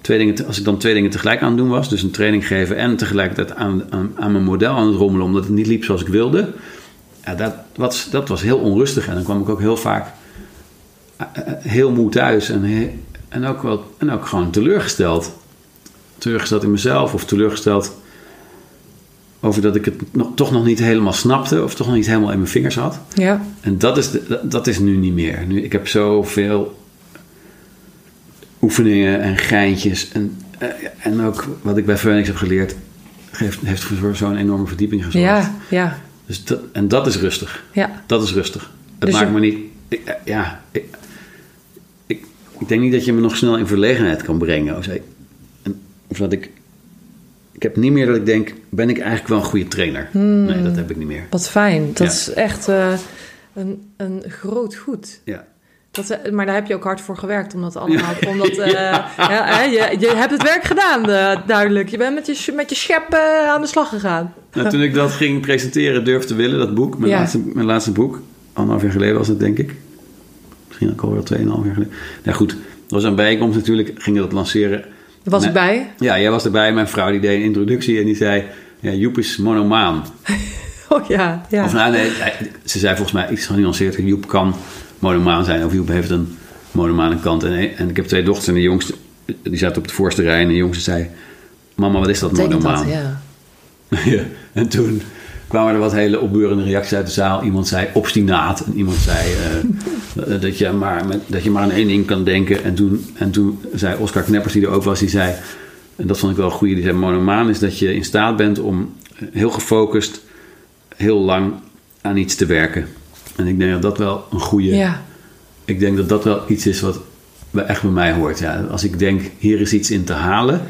twee dingen, te- als ik dan twee dingen tegelijk aan het doen was, dus een training geven en tegelijkertijd aan, aan, aan mijn model aan het rommelen, omdat het niet liep zoals ik wilde, ja, dat, was, dat was heel onrustig. En dan kwam ik ook heel vaak eh, eh, heel moe thuis en, en, ook wel, en ook gewoon teleurgesteld. Teleurgesteld in mezelf of teleurgesteld over dat ik het nog, toch nog niet helemaal snapte of toch nog niet helemaal in mijn vingers had. Ja. En dat is, de- dat is nu niet meer. Nu, ik heb zoveel oefeningen en geintjes. En, eh, en ook wat ik bij Phoenix heb geleerd, heeft, heeft voor zo'n enorme verdieping gezorgd. Ja. Ja. Dus dat, en dat is rustig. Ja. Dat is rustig. Het Dus maakt je- me niet... Ik, eh, ja, ik, ik, ik denk niet dat je me nog snel in verlegenheid kan brengen. Of. En- of dat ik... Ik heb niet meer dat ik denk, ben ik eigenlijk wel een goede trainer? Hmm. Nee, dat heb ik niet meer. Wat fijn. Dat Ja. is echt eh, een, een groot goed. Ja. Dat, eh, maar daar heb je ook hard voor gewerkt om dat allemaal. Omdat, [laughs] eh, ja, je, je hebt het werk gedaan, eh, duidelijk. Je bent met je, met je schep aan de slag gegaan. Nou, toen ik dat ging presenteren, durfde te willen, dat boek, mijn, laatste, mijn laatste boek, anderhalf jaar geleden was het, denk ik. Misschien ook alweer tweeënhalf jaar geleden. Nou goed, dat was een bijeenkomst natuurlijk, gingen dat lanceren. Was ik bij. Ja, jij was erbij, mijn vrouw die deed een introductie en die zei... ja, Joep is monomaan. [laughs] Oh ja, ja. Of nou, nee, ze zei volgens mij iets genuanceerd. Joep kan monomaan zijn. Of Joep heeft een monomane kant. En, en ik heb twee dochters en de jongste, die zat op de voorste rij. En de jongste zei, mama, wat is dat monomaan? dat, ja. [laughs] Ja, en toen kwamen er wat hele opbeurende reacties uit de zaal. Iemand zei obstinaat. En iemand zei [laughs] eh, dat, je maar met, dat je maar aan één ding kan denken. En toen, en toen zei Oscar Kneppers, die er ook was, die zei... En dat vond ik wel een goede. Die zei, monomaan is dat je in staat bent om heel gefocust... heel lang aan iets te werken. En ik denk dat dat wel een goede... Ja, Ik denk dat dat wel iets is wat echt bij mij hoort. Ja, als ik denk, hier is iets in te halen...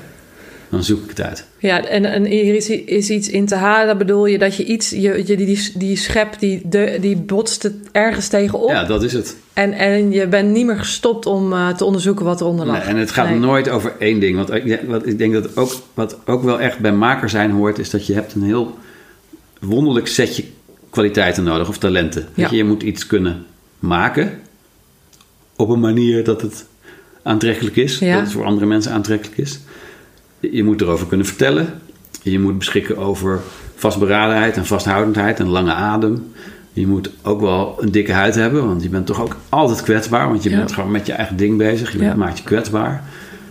dan zoek ik het uit. ja en, en hier is, is iets in te halen. bedoel je dat je iets, je, je, die, die, schep, die, de, die botst het ergens tegenop. Ja, dat is het. En, en je bent niet meer gestopt om eh, te onderzoeken wat eronder lag. Nee, en het gaat Nee. nooit over één ding. Want ik, wat, ik denk dat ook, wat ook wel echt bij maker zijn hoort, is dat je hebt een heel wonderlijk setje kwaliteiten nodig of talenten. Weet je, je moet iets kunnen maken op een manier dat het aantrekkelijk is, Ja. dat het voor andere mensen aantrekkelijk is. Je moet erover kunnen vertellen. Je moet beschikken over vastberadenheid en vasthoudendheid en lange adem. Je moet ook wel een dikke huid hebben, want je bent toch ook altijd kwetsbaar. Want je Ja. bent gewoon met je eigen ding bezig. Je bent, maakt je kwetsbaar.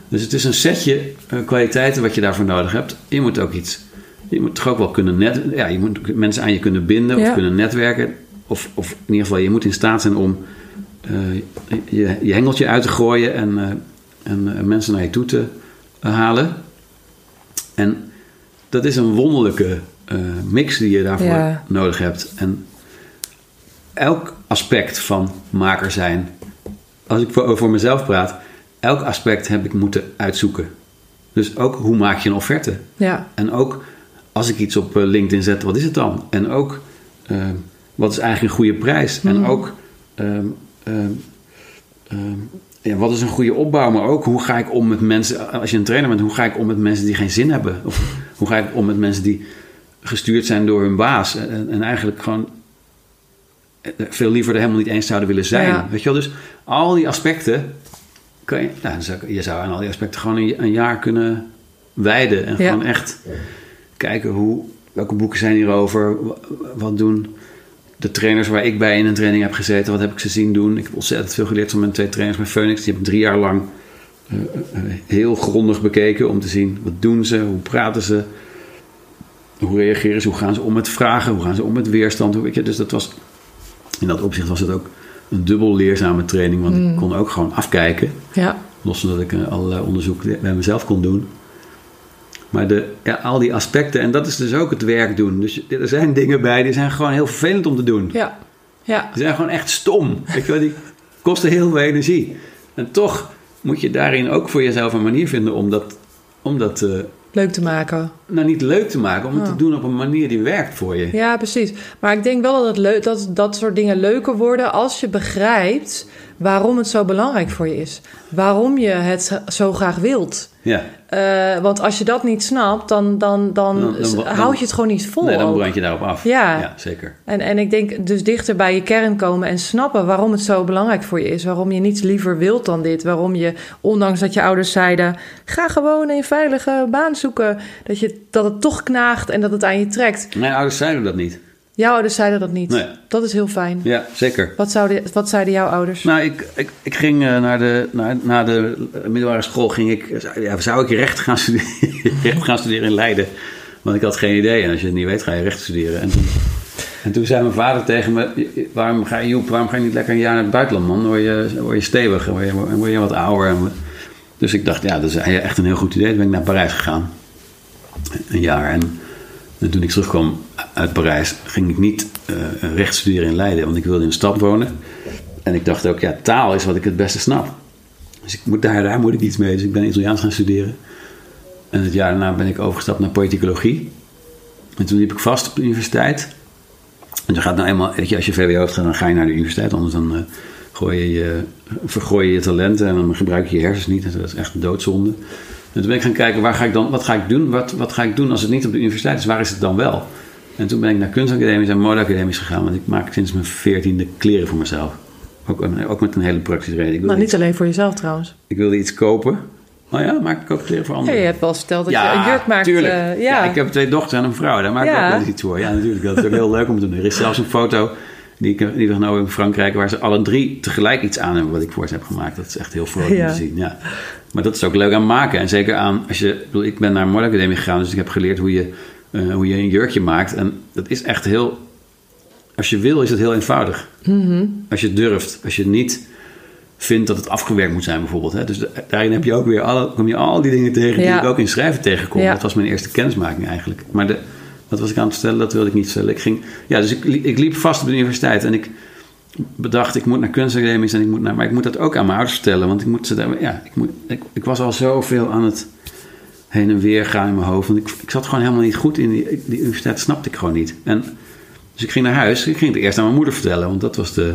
Dus het is een setje eh, kwaliteiten wat je daarvoor nodig hebt. Je moet ook iets. Je moet toch ook wel kunnen net. Ja, je moet mensen aan je kunnen binden Ja. of kunnen netwerken. Of, of in ieder geval, je moet in staat zijn om eh, je, je hengeltje uit te gooien en, eh, en eh, mensen naar je toe te halen. En dat is een wonderlijke mix die je daarvoor Ja. nodig hebt. En elk aspect van maker zijn, als ik voor, voor mezelf praat, elk aspect heb ik moeten uitzoeken. Dus ook hoe maak je een offerte? Ja, En ook als ik iets op eh, LinkedIn zet, wat is het dan? En ook ehm, wat is eigenlijk een goede prijs? En ook ehm, ehm, ja, wat is een goede opbouw? Maar ook hoe ga ik om met mensen, als je een trainer bent, hoe ga ik om met mensen die geen zin hebben? Of hoe ga ik om met mensen die gestuurd zijn door hun baas en, en eigenlijk gewoon eh, veel liever er helemaal niet eens zouden willen zijn? Ja. Weet je wel? Dus al die aspecten kan je, nou, je zou aan al die aspecten gewoon een, een jaar kunnen wijden en Ja. gewoon echt kijken hoe, welke boeken zijn hierover, wa- wat doen de trainers waar ik bij in een training heb gezeten, wat heb ik ze zien doen. Ik heb ontzettend veel geleerd van mijn twee trainers bij Phoenix. Die hebben drie jaar lang eh, eh, heel grondig bekeken om te zien wat doen ze, hoe praten ze, hoe reageren ze, hoe gaan ze om met vragen, hoe gaan ze om met weerstand. Hoe, weet je, dus dat was, in dat opzicht was het ook een dubbel leerzame training, want ik kon ook gewoon afkijken. ja, Los van dat ik eh, allerlei onderzoek bij mezelf kon doen. Maar de, ja, al die aspecten, en dat is dus ook het werk doen. Dus er zijn dingen bij die zijn gewoon heel vervelend om te doen. ja, ja. Die zijn gewoon echt stom. Weet je wel, die kosten heel veel energie. En toch moet je daarin ook voor jezelf een manier vinden om dat, om dat eh, Leuk te maken. nou niet leuk te maken. Om het te doen op een manier die werkt voor je. Ja, precies. Maar ik denk wel dat, het leuk, dat dat soort dingen leuker worden als je begrijpt waarom het zo belangrijk voor je is. Waarom je het zo graag wilt. Ja. Eh, want als je dat niet snapt, dan, dan, dan, Dan- dan- dan- houd je het gewoon niet vol. Nee, dan brand je daarop af. Ja. ja zeker. En, en ik denk dus dichter bij je kern komen en snappen waarom het zo belangrijk voor je is. Waarom je niets liever wilt dan dit. Waarom je, ondanks dat je ouders zeiden: ga gewoon een veilige baan zoeken. Dat, je, dat het toch knaagt en dat het aan je trekt. Mijn ouders zeiden dat niet. Jouw ouders zeiden dat niet. Nee. Dat is heel fijn. Ja, zeker. Wat, zouden, wat zeiden jouw ouders? Nou, ik, ik, ik ging eh, naar de, naar, na de middelbare school, ging ik, ja, zou ik recht gaan, studeren, [laughs] recht gaan studeren in Leiden. Want ik had geen idee. En als je het niet weet, ga je recht studeren. En toen, en toen zei mijn vader tegen me, waarom ga je, Joep, waarom ga je niet lekker een jaar naar het buitenland, man? Word je, word je stevig, dan word je, word je wat ouder. En- Dus ik dacht, ja, dat is echt een heel goed idee. Toen ben ik naar Parijs gegaan. Een jaar. En, en toen ik terugkwam uit Parijs, ging ik niet eh, recht studeren in Leiden. Want ik wilde in een stad wonen. En ik dacht ook, ja, taal is wat ik het beste snap. Dus ik moet, daar, daar moet ik iets mee. Dus ik ben Italiaans gaan studeren. En het jaar daarna ben ik overgestapt naar politicologie. En toen liep ik vast op de universiteit. En dan gaat nou eenmaal, weet je, als je VWO hebt, dan ga je naar de universiteit. Anders dan eh, gooi je je, vergooi je talenten en dan gebruik je je hersens niet. Dat is echt een doodzonde. En toen ben ik gaan kijken, waar ga ik dan, wat ga ik doen? Wat, wat ga ik doen als het niet op de universiteit is? Waar is het dan wel? En toen ben ik naar kunstacademies en modeacademies gegaan. Want ik maak sinds mijn veertiende kleren voor mezelf. Ook, ook met een hele praktische reden. Ik nou, niet alleen voor jezelf trouwens. ik wilde iets kopen Oh ja, maak ik ook kleren voor Ja, anderen? je hebt wel eens verteld dat je een jurk maakt. tuurlijk. eh, ja. ja. ik heb twee dochters en een vrouw. Daar maak ik Ja. ook wel eens iets voor. Ja, natuurlijk. Dat is ook heel leuk om te doen. Er is zelfs een foto die, ik, die we genomen in Frankrijk... waar ze alle drie tegelijk iets aan hebben wat ik voor ze heb gemaakt. Dat is echt heel vrolijk Ja. om te zien. Ja. Maar dat is ook leuk aan maken. En zeker aan... Als je, ik, bedoel, ik ben naar een modeacademie gegaan... dus ik heb geleerd hoe je, eh, hoe je een jurkje maakt. En dat is echt heel... Als je wil, is het heel eenvoudig. Mhm. Als je durft. Als je niet vindt dat het afgewerkt moet zijn bijvoorbeeld. Hè? Dus da- daarin heb je ook weer alle, kom je al die dingen tegen Ja. die ik ook in schrijven tegenkom. Ja. Dat was mijn eerste kennismaking eigenlijk. Maar de, wat was ik aan het vertellen? Dat wilde ik niet vertellen. Ik ging, ja, dus ik, ik liep vast op de universiteit en ik bedacht, ik moet naar kunstacademies en ik moet naar, maar ik moet dat ook aan mijn ouders vertellen, want ik moet ze daar, ja, ik, moet, ik, ik was al zoveel aan het heen en weer gaan in mijn hoofd, want ik, ik zat gewoon helemaal niet goed in die, die universiteit, snapte ik gewoon niet. En dus ik ging naar huis, ik ging het eerst aan mijn moeder vertellen, want dat was de,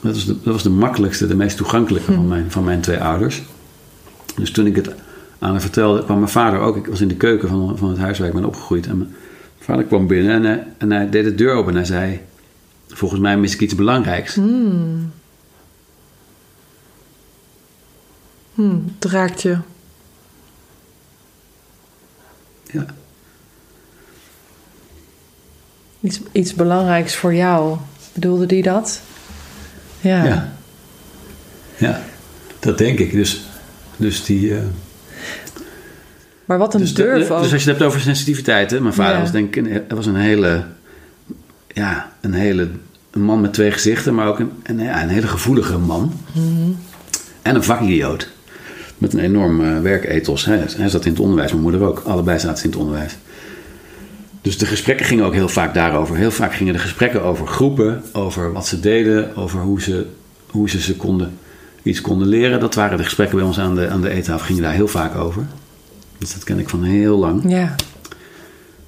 dat was de, dat was de makkelijkste, de meest toegankelijke van, mijn, van mijn twee ouders. Dus toen ik het aan haar vertelde, kwam mijn vader ook. Ik was in de keuken van, van het huis waar ik ben opgegroeid. En mijn vader kwam binnen en hij, en hij deed de deur open en hij zei... Volgens mij mis ik iets belangrijks. Hmm, het raakt je. Ja. Iets, iets belangrijks voor jou. Bedoelde die dat? Ja. ja. Ja, dat denk ik. Dus, dus die... eh, Maar wat een dus, durf de- ook. dus als je het hebt over sensitiviteit... Hè, mijn vader Ja. was denk ik... Was een hele... Ja, een hele... Een man met twee gezichten, maar ook een, een, ja, een hele gevoelige man. Mhm. En een vakidioot. Met een enorm eh, werkethos. Hij, hij zat in het onderwijs, mijn moeder ook. Allebei zaten ze in het onderwijs. Dus de gesprekken gingen ook heel vaak daarover. Heel vaak gingen de gesprekken over groepen, over wat ze deden, over hoe ze, hoe ze, ze konden, iets konden leren. Dat waren de gesprekken bij ons aan de, aan de eettafel, gingen daar heel vaak over. Dus dat ken ik van heel lang. Ja.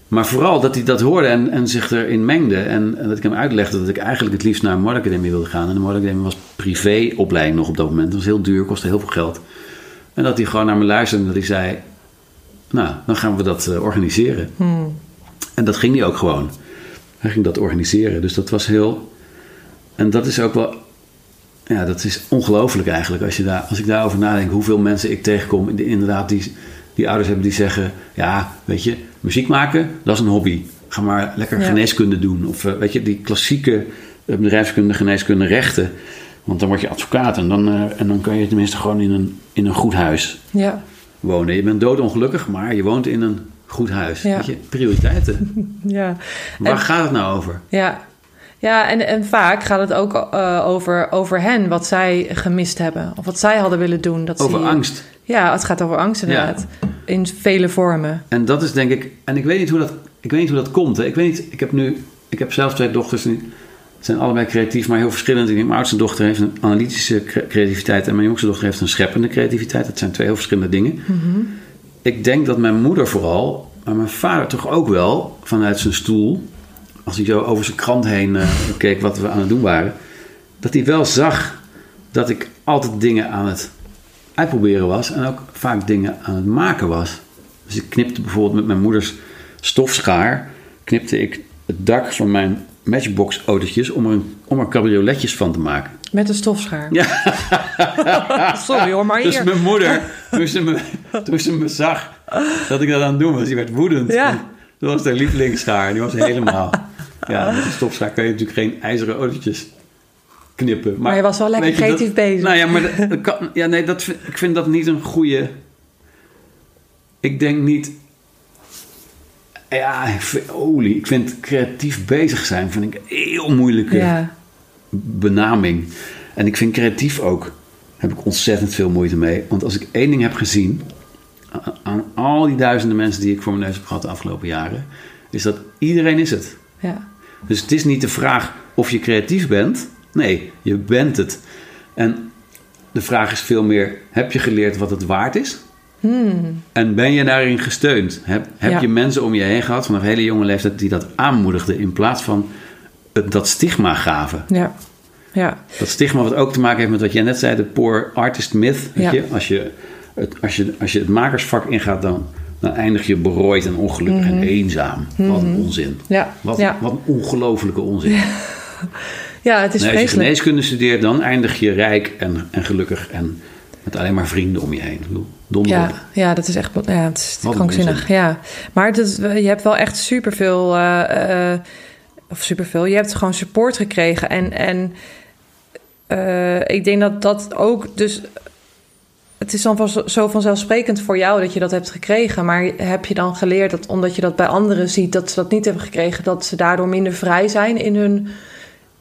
Maar vooral dat hij dat hoorde en, en zich erin mengde. En, en dat ik hem uitlegde dat ik eigenlijk het liefst naar een modeacademie wilde gaan. En de modeacademie was privéopleiding nog op dat moment. Dat was heel duur, kostte heel veel geld. En dat hij gewoon naar me luisterde en dat hij zei... Nou, dan gaan we dat eh, organiseren. Hmm. En dat ging hij ook gewoon. Hij ging dat organiseren. Dus dat was heel... En dat is ook wel... Ja, dat is ongelooflijk eigenlijk. Als, je daar, als ik daarover nadenk, hoeveel mensen ik tegenkom... Inderdaad, die, die ouders hebben die zeggen... Ja, weet je, muziek maken, dat is een hobby. Ga maar lekker Ja. geneeskunde doen. Of eh, weet je, die klassieke eh, bedrijfskunde, geneeskunde, rechten. Want dan word je advocaat en dan, eh, en dan kan je tenminste gewoon in een, in een goed huis Ja. wonen. Je bent doodongelukkig, maar je woont in een goed huis. Ja. Weet je, prioriteiten. [laughs] Ja. Waar En- gaat het nou over? Ja, ja en, en vaak gaat het ook over, over hen, wat zij gemist hebben. Of wat zij hadden willen doen. Dat Over angst. Ja, het gaat over angst inderdaad. In vele vormen. En dat is denk ik... En ik weet niet hoe dat, ik weet niet hoe dat komt. Hè. Ik weet niet... Ik heb nu... Ik heb zelf twee dochters. Die zijn allebei creatief, maar heel verschillend. Mijn oudste dochter heeft een analytische cre- creativiteit... en mijn jongste dochter heeft een scheppende creativiteit. Dat zijn twee heel verschillende dingen. Ik denk dat mijn moeder vooral... maar mijn vader toch ook wel... vanuit zijn stoel... als hij zo over zijn krant heen eh, keek wat we aan het doen waren... dat hij wel zag dat ik altijd dingen aan het uitproberen was en ook vaak dingen aan het maken was. Dus ik knipte bijvoorbeeld met mijn moeders stofschaar, knipte ik het dak van mijn matchbox autootjes om er, een, om er cabrioletjes van te maken. Met een stofschaar. Ja. [laughs] Sorry hoor, maar Dus hier. mijn moeder, toen ze, me, toen ze me zag dat ik dat aan het doen was, die werd woedend. Ja. Dat was haar lievelingsschaar, die was helemaal... Ja, met een stofschaar kan je natuurlijk geen ijzeren autootjes knippen. Maar je was wel lekker creatief dat- bezig. Nou ja, maar dat, dat kan, ja, nee, dat, ik vind dat niet een goede... Ik denk niet... Ja, ik vind, olie, ik vind creatief bezig zijn vind ik een heel moeilijke Ja, benaming. En ik vind creatief ook, heb ik ontzettend veel moeite mee. Want als ik één ding heb gezien, aan al die duizenden mensen die ik voor mijn neus heb gehad de afgelopen jaren, is dat iedereen is het. ja. Dus het is niet de vraag of je creatief bent. Nee, je bent het. En de vraag is veel meer: heb je geleerd wat het waard is? En ben je daarin gesteund? Heb, heb Ja. je mensen om je heen gehad vanaf hele jonge leeftijd die dat aanmoedigden in plaats van het, dat stigma gaven? Ja. Ja. Dat stigma wat ook te maken heeft met wat jij net zei, de poor artist myth. Weet Ja. je? Als, je het, als, je, als je het makersvak ingaat, dan, dan eindig je berooid en ongelukkig en eenzaam. Wat een onzin. Mhm. Ja. Wat, wat een ongelofelijke onzin. [laughs] ja, het is Nee, als je geneeskunde studeert, dan eindig je rijk en, en gelukkig en Met alleen maar vrienden om je heen. Donder Ja, ja, dat is echt ja, het is Wat krankzinnig. Ja. Maar je hebt wel echt superveel, eh eh of superveel, je hebt gewoon support gekregen. En, en eh, ik denk dat dat ook, dus het is dan van, zo vanzelfsprekend voor jou dat je dat hebt gekregen. Maar heb je dan geleerd dat omdat je dat bij anderen ziet, dat ze dat niet hebben gekregen, dat ze daardoor minder vrij zijn in hun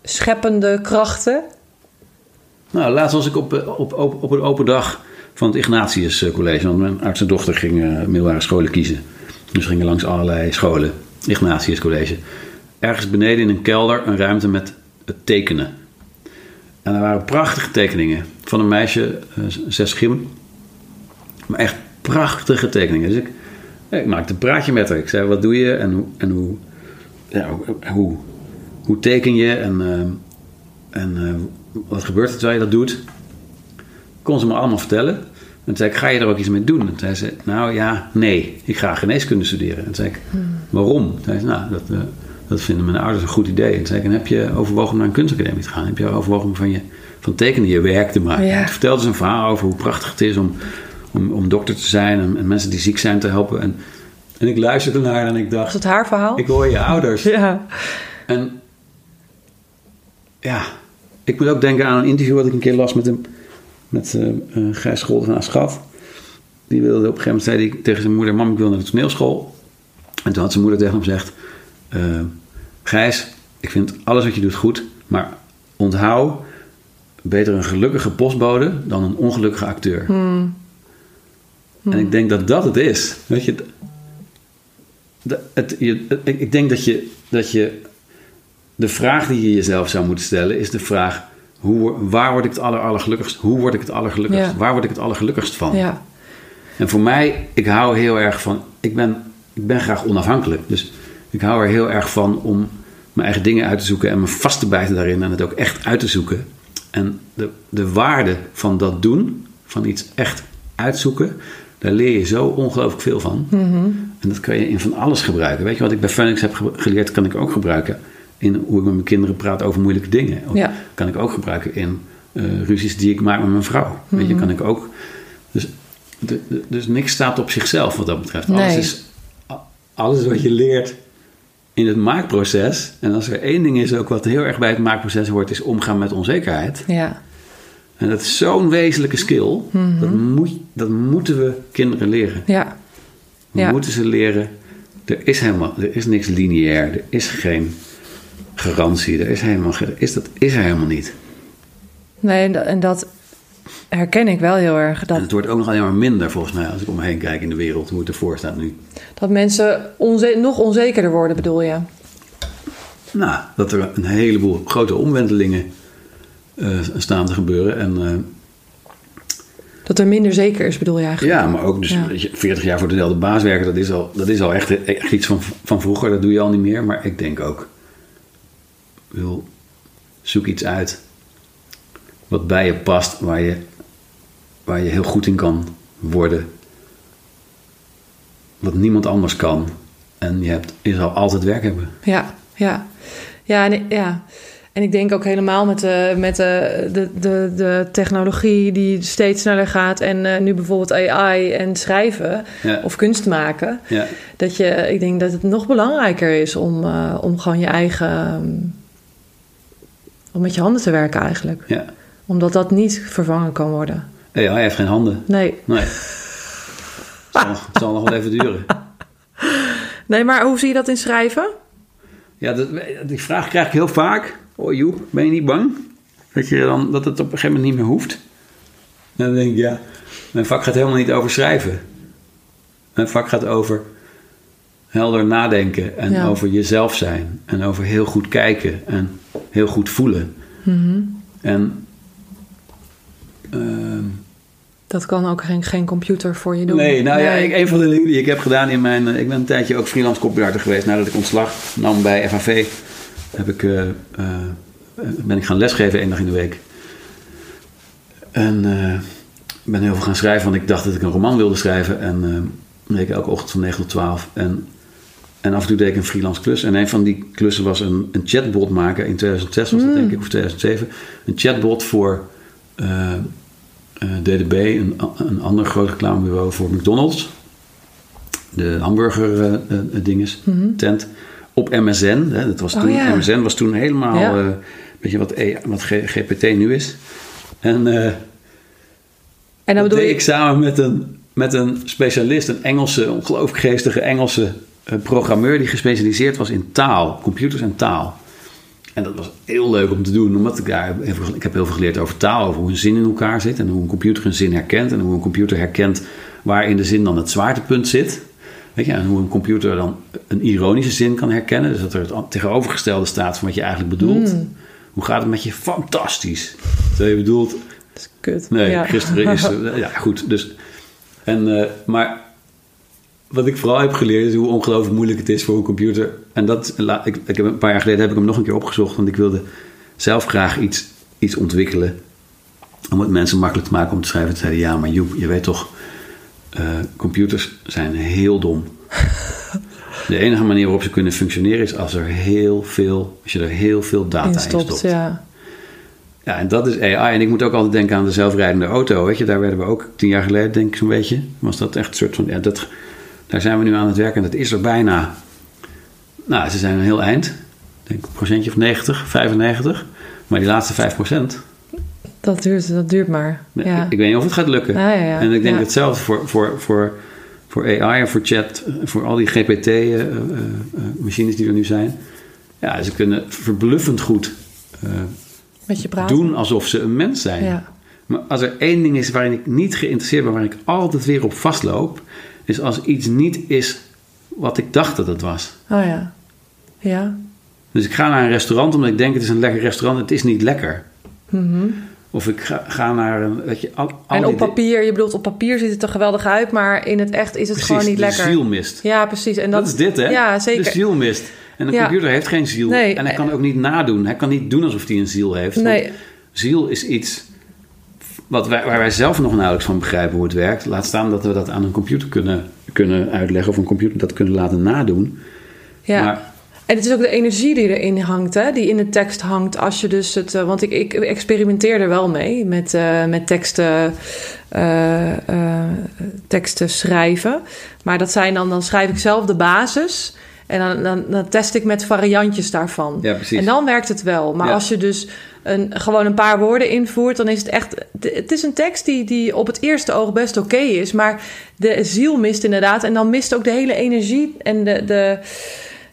scheppende krachten? Nou, laatst was ik op, eh, op, op, op een open dag van het Ignatius eh, College. Want mijn arts en dochter gingen eh, middelbare scholen kiezen. Dus gingen langs allerlei scholen. Ignatius College. Ergens beneden in een kelder een ruimte met het tekenen. En er waren prachtige tekeningen van een meisje, zes schim. Maar echt prachtige tekeningen. Dus ik, ik maakte een praatje met haar. Ik zei, wat doe je en hoe, en hoe, ja, hoe, hoe, teken je en, eh, en eh, wat gebeurt er terwijl je dat doet? Kon ze me allemaal vertellen. En toen zei ik, ga je er ook iets mee doen? En toen zei ze, nou ja, nee, ik ga geneeskunde studeren. En toen zei ik, waarom? Toen zei ze, nou, dat, eh, dat vinden mijn ouders een goed idee. En toen zei ik, en heb je overwogen om naar een kunstacademie te gaan? Heb je overwogen om van, je, van tekenen je werk te maken? Ja. Toen vertelde ze een verhaal over hoe prachtig het is om, om, om dokter te zijn en, en mensen die ziek zijn te helpen. En, en ik luisterde naar haar en ik Was dacht, het haar verhaal? ik hoor je ouders. [laughs] Ja. En ja, ik moet ook denken aan een interview wat ik een keer las met, hem, met eh Gijs Scholder aan Schat. Die wilde op een gegeven moment zei hij tegen zijn moeder: Mam, ik wil naar de toneelschool. En toen had zijn moeder tegen hem gezegd: eh, Gijs, ik vind alles wat je doet goed, maar onthoud beter een gelukkige postbode dan een ongelukkige acteur. En ik denk dat dat het is. Weet je, het, je, het- ik ik denk dat je, dat je. De vraag die je jezelf zou moeten stellen is de vraag: hoe, waar word ik het aller, allergelukkigst? Hoe word ik het allergelukkigst? Ja. Waar word ik het allergelukkigst van? Ja. En voor mij, ik hou heel erg van. Ik ben, ik ben graag onafhankelijk. Dus ik hou er heel erg van om mijn eigen dingen uit te zoeken en me vast te bijten daarin en het ook echt uit te zoeken. En de, de waarde van dat doen, van iets echt uitzoeken, daar leer je zo ongelooflijk veel van. En dat kan je in van alles gebruiken. Weet je wat ik bij Phoenix heb ge- geleerd, kan ik ook gebruiken in hoe ik met mijn kinderen praat over moeilijke dingen. Ja. Kan ik ook gebruiken in eh, ruzies die ik maak met mijn vrouw. Weet je, kan ik ook. Dus, de- de- dus niks staat op zichzelf wat dat betreft. Alles, is, alles wat je leert in het maakproces. En als er één ding is ook wat heel erg bij het maakproces hoort, is omgaan met onzekerheid. Ja. En dat is zo'n wezenlijke skill. dat, moet, dat moeten we kinderen leren. Ja. We Ja. moeten ze leren. Er is helemaal, er is niks lineair. Er is geen garantie. Er is helemaal, is, dat is er helemaal niet. Nee, en dat, en dat herken ik wel heel erg. En Dat, het wordt ook nog alleen maar minder volgens mij als ik om me heen kijk in de wereld. Hoe het ervoor staat nu. dat mensen onze, nog onzekerder worden, bedoel je? Nou, dat er een heleboel grote omwentelingen eh, staan te gebeuren. En eh, Dat er minder zeker is, bedoel je eigenlijk? ja, maar ook dus Ja. weet je, 40 jaar voor dezelfde baas werken, dat is al, dat is al echt, echt iets van, van vroeger. Dat doe je al niet meer. Maar ik denk ook, bedoel, zoek iets uit wat bij je past, waar je, waar je heel goed in kan worden. Wat niemand anders kan. En je, hebt, je zal altijd werk hebben. Ja, ja. Ja, en, ik- ja. en ik denk ook helemaal met, de, met de, de, de, de technologie die steeds sneller gaat... en eh, nu bijvoorbeeld AI en schrijven Ja. of kunst maken... Ja. dat je, ik denk dat het nog belangrijker is om, eh, om gewoon je eigen... om met je handen te werken eigenlijk. Ja. Omdat dat niet vervangen kan worden. Hey, hij heeft geen handen. Nee. Nee. Het zal, het zal nog wel even duren. [laughs] Nee, maar hoe zie je dat in schrijven? Ja, dat, die vraag krijg ik heel vaak. Oh Joep, ben je niet bang? Dat, je dan, dat het op een gegeven moment niet meer hoeft? En dan denk ik, ja, mijn vak gaat helemaal niet over schrijven. Mijn vak gaat over helder nadenken en Ja. over jezelf zijn. En over heel goed kijken en heel goed voelen. En ehm, Dat kan ook geen, geen computer voor je doen. Nee, nou ja, ik, een van de dingen die ik heb gedaan in mijn... eh, Ik ben een tijdje ook freelance copywriter geweest. Nadat ik ontslag nam bij FAV, heb ik, eh, eh, ben ik gaan lesgeven één dag in de week. En ben heel veel gaan schrijven, want ik dacht dat ik een roman wilde schrijven. En ik elke ochtend van 9 tot 12. En, en af en toe deed ik een freelance klus. En een van die klussen was een, een chatbot maken. In 2006 was dat denk ik, of 2007. Een chatbot voor... eh, eh, DDB, een, een ander groot reclamebureau voor McDonald's. De hamburger eh, dinges, tent. Op MSN. Hè, dat was Oh, toen, ja. MSN was toen helemaal, Ja. weet je wat, E- wat GPT nu is. En En dat bedoel deed je... ik samen met een, met een specialist, een Engelse, ongelooflijk geestige Engelse eh, programmeur die gespecialiseerd was in taal, computers en taal. En dat was heel leuk om te doen, omdat ik daar ik heb heel veel geleerd over taal, over hoe een zin in elkaar zit en hoe een computer een zin herkent en hoe een computer herkent waar in de zin dan het zwaartepunt zit. Weet je, en hoe een computer dan een ironische zin kan herkennen, dus dat er het tegenovergestelde staat van wat je eigenlijk bedoelt. Hoe gaat het met je? Fantastisch. Terwijl je bedoelt, Dat is kut. Nee, Ja. gisteren is... [laughs] eh, ja, goed. Dus, en, eh, maar wat ik vooral heb geleerd is hoe ongelooflijk moeilijk het is voor een computer. En dat, ik, ik heb een paar jaar geleden heb ik hem nog een keer opgezocht. Want ik wilde zelf graag iets, iets ontwikkelen. Om het mensen makkelijk te maken om te schrijven. Toen zeiden ja, maar Joep, je weet toch... eh, computers zijn heel dom. De enige manier waarop ze kunnen functioneren is als er heel veel, als je er heel veel data in stopt. ja. Ja, en dat is AI. En ik moet ook altijd denken aan de zelfrijdende auto. Weet je, daar werden we ook tien jaar geleden, denk ik zo'n beetje. Was dat echt een soort van. Ja, dat, daar zijn we nu aan het werken en dat is er bijna. Nou, ze zijn een heel eind. Ik denk een procentje of 90, 95. Maar die laatste 5 procent. Dat duurt, dat duurt maar. Ja. Ik, ik weet niet of het gaat lukken. Ja, ja, ja. En ik denk hetzelfde voor, voor, voor, voor AI en voor chat, eh, voor al die GPT-machines die er nu zijn. Ja, ze kunnen verbluffend goed eh, Met je praten. doen alsof ze een mens zijn. Ja. Maar als er één ding is waarin ik niet geïnteresseerd ben, waar ik altijd weer op vastloop, is als iets niet is wat ik dacht dat het was. Oh ja. Ja. Dus ik ga naar een restaurant omdat ik denk het is een lekker restaurant, het is niet lekker. Of ik ga, ga naar een, weet je, al, al Mhm. en op papier, je bedoelt op papier ziet het er geweldig uit, maar in het echt is het Precies, gewoon niet lekker. ziel mist. Ja, precies. En dat, Dat is dit, hè? Ja, zeker. De ziel mist. En een Ja. computer heeft geen ziel. Nee. En hij kan ook niet nadoen. Hij kan niet doen alsof hij een ziel heeft. Nee. Ziel is iets wat wij, waar wij zelf nog nauwelijks van begrijpen hoe het werkt. Laat staan dat we dat aan een computer kunnen, kunnen uitleggen. Of een computer dat kunnen laten nadoen. Ja. Maar En het is ook de energie die erin hangt, hè? die in de tekst hangt. Als je dus het. eh, Want ik, ik experimenteer er wel mee met, eh, met teksten, eh, teksten schrijven. Maar dat zijn dan, dan schrijf ik zelf de basis. En dan, dan, dan test ik met variantjes daarvan. Ja, precies. En dan werkt het wel. Maar Ja. als je dus een, gewoon een paar woorden invoert, dan is het echt. Het is een tekst die, die op het eerste oog best oké is. Maar de ziel mist inderdaad. En dan mist ook de hele energie en de. de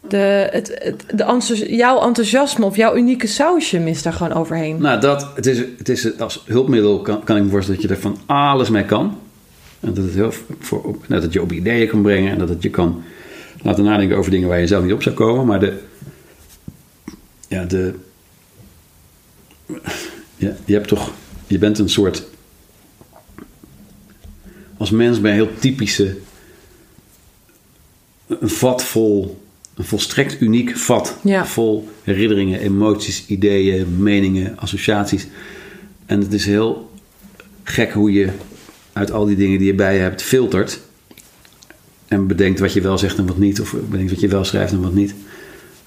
de, het, het, de jouw enthousiasme of jouw unieke sausje mist daar gewoon overheen. nou, dat, het is, het is, als hulpmiddel kan, kan ik me voorstellen dat je er van alles mee kan. En dat, het heel, voor, op, dat het je op ideeën kan brengen. En dat het je kan laten nadenken over dingen waar je zelf niet op zou komen. Maar de... Ja, de... Ja, je hebt toch... Je bent een soort... Als mens ben je heel typische... Een vat vol... Een volstrekt uniek vat. Ja. Vol herinneringen, emoties, ideeën, meningen, associaties. En het is heel gek hoe je uit al die dingen die je bij je hebt filtert. En bedenkt wat je wel zegt en wat niet. Of bedenkt wat je wel schrijft en wat niet.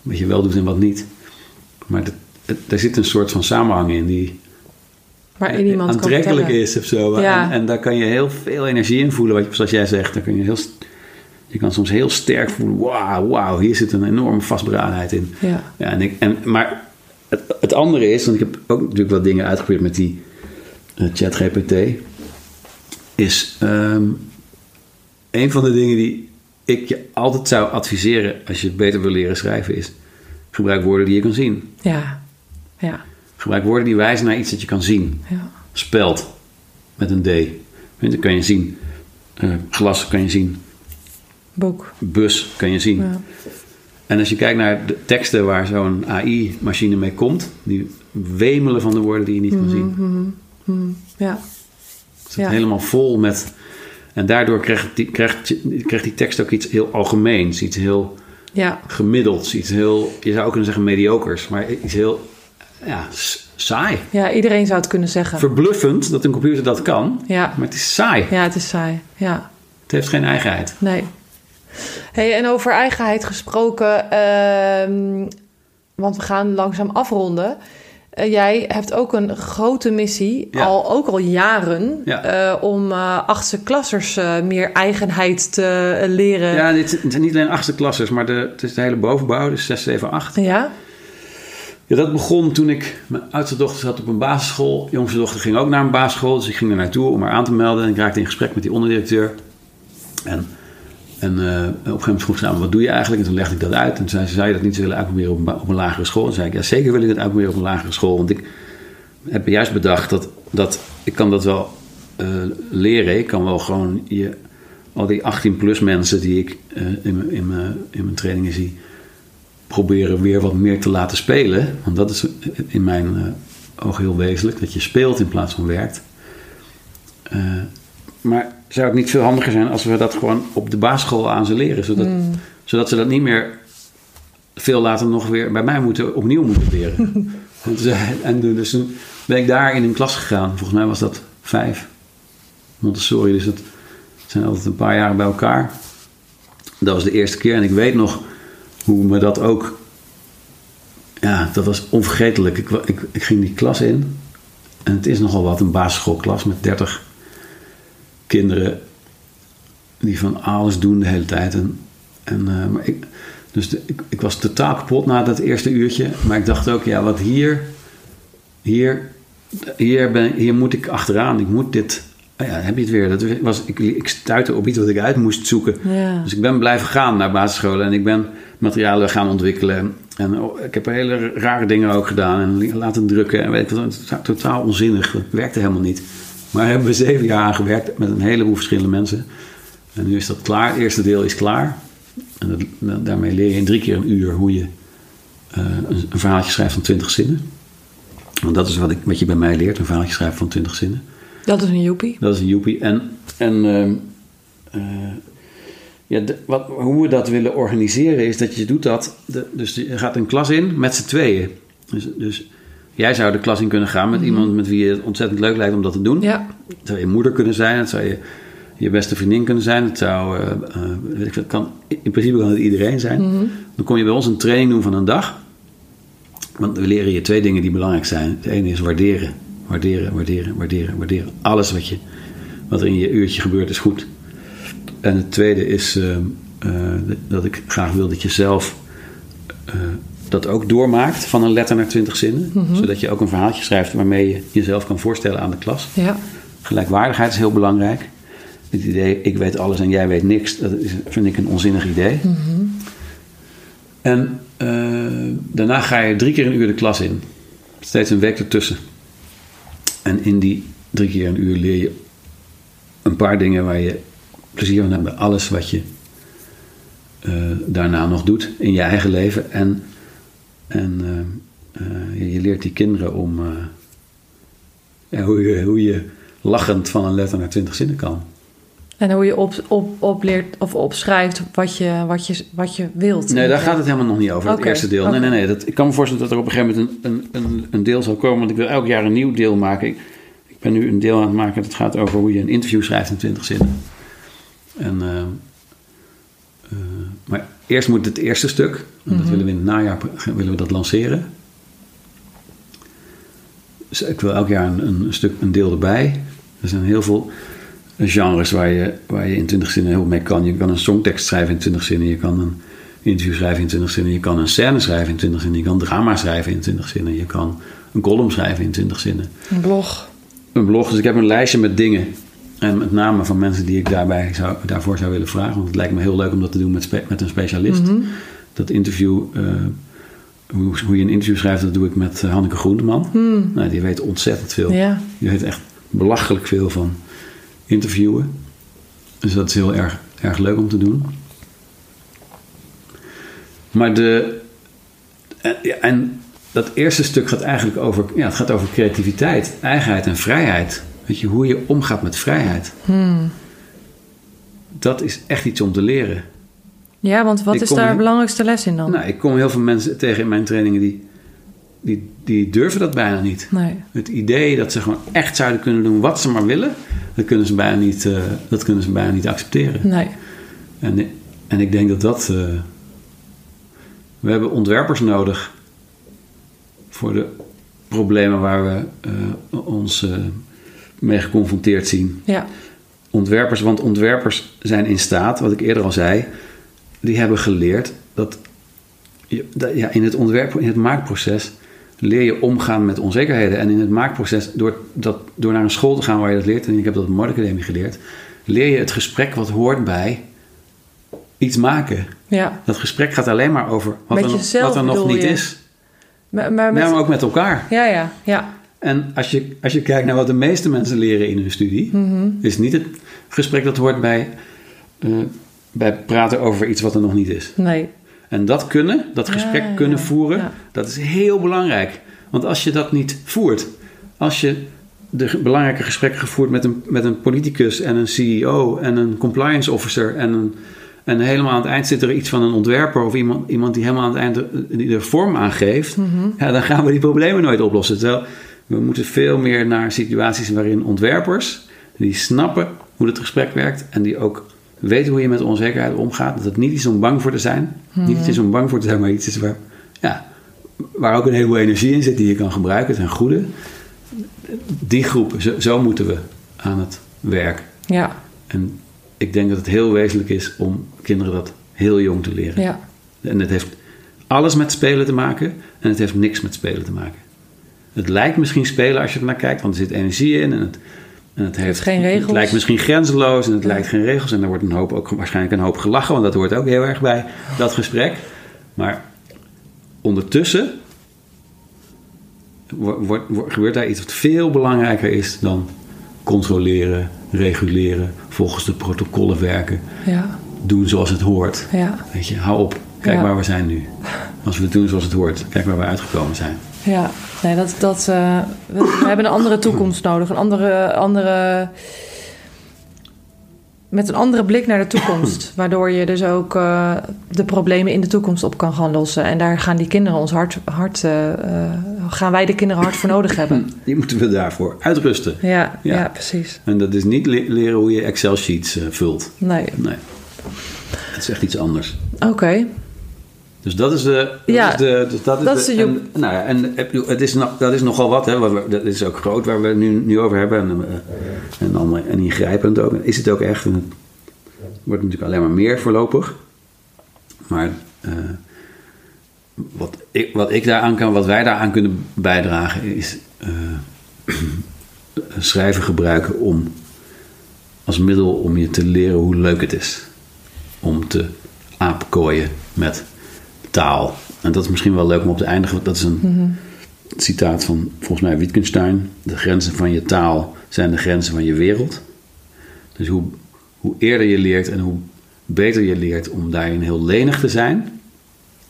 Wat je wel doet en wat niet. Maar dat, het, daar zit een soort van samenhang in die Waarin aantrekkelijk is of zo. Ja. En, en daar kan je heel veel energie in voelen. Wat zoals jij zegt, daar kun je, heel, je kan soms heel sterk voelen. Wauw, wauw, hier zit een enorme vastberadenheid in. Ja. Ja, en ik, en, maar het, het andere is, want ik heb ook natuurlijk wat dingen uitgeprobeerd met die eh, ChatGPT, is ehm, een van de dingen die ik je altijd zou adviseren als je beter wil leren schrijven, is gebruik woorden die je kan zien. Ja. Ja. Gebruik woorden die wijzen naar iets dat je kan zien. Ja. Speld met een D. Dat kan je zien. Eh, glas kan je zien. Boek. Bus kan je zien. Ja. En als je kijkt naar de teksten waar zo'n AI-machine mee komt, die wemelen van de woorden die je niet kan zien. Ja. Het zit Ja. helemaal vol met. En daardoor krijgt die, je- krijgt die tekst ook iets heel algemeens, iets heel Ja. gemiddelds, iets heel, je zou ook kunnen zeggen mediocres, maar iets heel ja, saai. Ja, iedereen zou het kunnen zeggen. Verbluffend dat een computer dat kan, Ja. maar het is saai. Ja, het is saai. Ja. Het heeft geen eigenheid. Nee. Hey, en over eigenheid gesproken, ehm, want we gaan langzaam afronden. Eh, jij hebt ook een grote missie, Ja. al, ook al jaren, Ja. eh, om eh achtste klassers meer eigenheid te leren. Ja, dit het zijn niet alleen achtste klassers, maar de, het is de hele bovenbouw, dus 6, 7, 8. Ja? Ja, dat begon toen ik... Mijn oudste dochter zat op een basisschool. Jongste dochter ging ook naar een basisschool. Dus ik ging er naartoe om haar aan te melden. En ik raakte in gesprek met die onderdirecteur. En, en eh, op een gegeven moment vroeg ze me, wat doe je eigenlijk? En toen legde ik dat uit. En toen zei ze, zou je dat niet willen uitproberen op een, op een lagere school? En zei ik, ja, zeker wil ik het uitproberen op een lagere school. Want ik heb juist bedacht dat, dat ik kan dat wel eh, leren. Ik kan wel gewoon je, al die 18-plus mensen die ik eh, in, in, in mijn trainingen zie proberen weer wat meer te laten spelen. Want dat is in mijn ogen heel wezenlijk. Dat je speelt in plaats van werkt. Maar zou het niet veel handiger zijn als we dat gewoon op de basisschool aan ze leren? Zodat, zodat ze dat niet meer veel later nog weer bij mij moeten, opnieuw moeten leren. [laughs] Ze- en dus toen ben ik daar in een klas gegaan. Volgens mij was dat vijf. Montessori, dus dat zijn altijd een paar jaren bij elkaar. Dat was de eerste keer en ik weet nog hoe me dat ook. Ja, dat was onvergetelijk. Ik, ik ging die klas in en het is nogal wat, een basisschoolklas met 30 kinderen die van alles doen de hele tijd. En, en, eh, maar ik, dus de- ik, ik was totaal kapot na dat eerste uurtje, maar ik dacht ook, ja, wat hier, hier, hier, ben, hier moet ik achteraan. Ik moet dit. Oh ja, heb je het weer. Dat was, ik, ik stuitte op iets wat ik uit moest zoeken. Ja. Dus ik ben blijven gaan naar basisscholen en ik ben materialen gaan ontwikkelen. En oh, ik heb hele rare dingen ook gedaan en laten drukken. En weet ik wat, totaal onzinnig. Het werkte helemaal niet. Maar hebben we zeven jaar aan gewerkt met een heleboel verschillende mensen. En nu is dat klaar. Het eerste deel is klaar. En dat, daarmee leer je in drie keer een uur hoe je eh, een, een verhaaltje schrijft van twintig zinnen. Want dat is wat, ik, wat je bij mij leert, een verhaaltje schrijven van twintig zinnen. Dat is een joepie. Dat is een joepie. En, en ehm, eh, ja, de- wat, hoe we dat willen organiseren is dat je doet dat. De, dus je gaat een klas in met z'n tweeën. Dus, dus jij zou de klas in kunnen gaan met iemand met wie het ontzettend leuk lijkt om dat te doen. Ja. Het zou je moeder kunnen zijn, het zou je, je beste vriendin kunnen zijn. Het zou, eh, weet ik het kan, in principe kan het iedereen zijn. Dan kom je bij ons een training doen van een dag. Want we leren je twee dingen die belangrijk zijn. Het ene is waarderen. Waarderen, waarderen, waarderen, waarderen. Alles wat, je, wat er in je uurtje gebeurt is goed. En het tweede is eh, dat ik graag wil dat je zelf dat ook doormaakt van een letter naar twintig zinnen. Zodat je ook een verhaaltje schrijft waarmee je jezelf kan voorstellen aan de klas. Ja. Gelijkwaardigheid is heel belangrijk. Het idee, ik weet alles en jij weet niks, dat is, vind ik een onzinnig idee. En eh, daarna ga je drie keer een uur de klas in. Steeds een week ertussen. En in die drie keer een uur leer je een paar dingen waar je plezier van hebt bij alles wat je eh, daarna nog doet in je eigen leven. En, en eh, eh, je- leert die kinderen om eh, hoe, je, hoe je lachend van een letter naar twintig zinnen kan. En hoe je op, op, opleert of opschrijft wat je, wat je, wat je wilt. Nee, daar gaat het helemaal nog niet over, het eerste deel. Nee, nee, nee. Dat, ik kan me voorstellen dat er op een gegeven moment een, een, een, deel zal komen. Want ik wil elk jaar een nieuw deel maken. Ik, ik ben nu een deel aan het maken dat gaat over hoe je een interview schrijft in 20 zinnen. En, eerst moet het eerste stuk. En dat willen we in het najaar willen we dat lanceren. Dus ik wil elk jaar een, een stuk, een deel erbij. Er zijn heel veel genres waar je, waar je in 20 zinnen heel mee kan. Je kan een songtekst schrijven in 20 zinnen. Je kan een interview schrijven in 20 zinnen. Je kan een scène schrijven in 20 zinnen. Je kan drama schrijven in 20 zinnen. Je kan een column schrijven in 20 zinnen. Een blog. Een blog. Dus ik heb een lijstje met dingen. En met name van mensen die ik daarbij zou, daarvoor zou willen vragen. Want het lijkt me heel leuk om dat te doen met, spe- met een specialist. Dat interview, eh, hoe, hoe je een interview schrijft, dat doe ik met eh, Hanneke Groenteman. Nou, die weet ontzettend veel. Ja. Die weet echt belachelijk veel van interviewen. Dus dat is heel erg, erg leuk om te doen. Maar de. En, en dat eerste stuk gaat eigenlijk over. Ja, het gaat over creativiteit, eigenheid en vrijheid. Weet je, hoe je omgaat met vrijheid. Dat is echt iets om te leren. Ja, want wat Ik is daar de belangrijkste les in dan? Nou, ik kom heel veel mensen tegen in mijn trainingen die, die, die durven dat bijna niet. Nee. Het idee dat ze gewoon echt zouden kunnen doen wat ze maar willen, dat kunnen ze bijna niet, eh, dat kunnen ze bijna niet accepteren. Nee. En, en ik denk dat dat. eh, we hebben ontwerpers nodig voor de problemen waar we eh, ons mee geconfronteerd zien. Ja. Ontwerpers, want ontwerpers zijn in staat, wat ik eerder al zei, die hebben geleerd dat, je, dat ja, in het ontwerp, in het maakproces, leer je omgaan met onzekerheden. En in het maakproces, door, dat, door naar een school te gaan waar je dat leert, en ik heb dat op de Modeacademie geleerd, leer je het gesprek wat hoort bij iets maken. Ja. Dat gesprek gaat alleen maar over wat, er, nog- jezelf wat er nog bedoel niet je? is. Maar, maar met... Nee, maar ook met elkaar. Ja, ja, ja. En als je, als je kijkt naar wat de meeste mensen leren in hun studie, Mhm. is niet het gesprek dat hoort bij, eh, bij praten over iets wat er nog niet is. Nee. En dat kunnen, dat gesprek ja, kunnen ja. voeren, Ja. dat is heel belangrijk. Want als je dat niet voert, als je de belangrijke gesprekken gevoerd met een, met een politicus en een CEO en een compliance officer en een, en helemaal aan het eind zit er iets van een ontwerper of iemand, iemand die helemaal aan het eind de, die de vorm aangeeft, Mhm. ja, dan gaan we die problemen nooit oplossen. Terwijl we moeten veel meer naar situaties waarin ontwerpers die snappen hoe het gesprek werkt en die ook weten hoe je met onzekerheid omgaat. Dat het niet iets om bang voor te zijn, niet iets is om bang voor te zijn, maar iets is waar, ja, waar ook een heleboel energie in zit die je kan gebruiken. Het zijn goede. Die groep, zo, zo moeten we aan het werk. Ja. En ik denk dat het heel wezenlijk is om kinderen dat heel jong te leren. Ja. En het heeft alles met spelen te maken en het heeft niks met spelen te maken. Het lijkt misschien spelen als je er naar kijkt, want er zit energie in en het, en het heeft geen regels. Het lijkt misschien grenzeloos en het lijkt geen regels en er wordt een hoop, ook waarschijnlijk een hoop gelachen, want dat hoort ook heel erg bij dat gesprek. Maar ondertussen wo- wordt- wordt- gebeurt daar iets wat veel belangrijker is dan controleren, reguleren, volgens de protocollen werken, Ja. doen zoals het hoort. Ja. Weet je, hou op. Kijk waar we zijn nu. Als we het doen zoals het hoort, kijk waar we uitgekomen zijn. Ja, nee, dat, dat, eh, we, we hebben een andere toekomst nodig. Een andere, andere... Met een andere blik naar de toekomst. Waardoor je dus ook eh, de problemen in de toekomst op kan gaan lossen. En daar gaan die kinderen ons hard... hard eh, gaan wij de kinderen hard voor nodig hebben. [laughs] Die moeten we daarvoor uitrusten. Ja, ja. Ja. precies. En dat is niet le- leren hoe je Excel-sheets eh, vult. Nee, Nee. Het is echt iets anders. oké. Dus dat is de. Dat Ja, is de, dus dat is dat de, is de en, nou ja, en het is, nog- dat is nogal wat, hè, wat we- dat is ook groot waar we het nu, nu over hebben. En, eh, en, dan, en ingrijpend ook. Is het ook echt. En het wordt natuurlijk alleen maar meer voorlopig. Maar eh, wat, ik, wat ik daaraan kan, wat wij daaraan kunnen bijdragen, is eh, [clears throat] schrijven gebruiken om als middel om je te leren hoe leuk het is om te aapkooien met taal. En dat is misschien wel leuk om op te eindigen. Dat is een citaat van volgens mij Wittgenstein. De grenzen van je taal zijn de grenzen van je wereld. Dus hoe, hoe eerder je leert en hoe beter je leert om daarin heel lenig te zijn.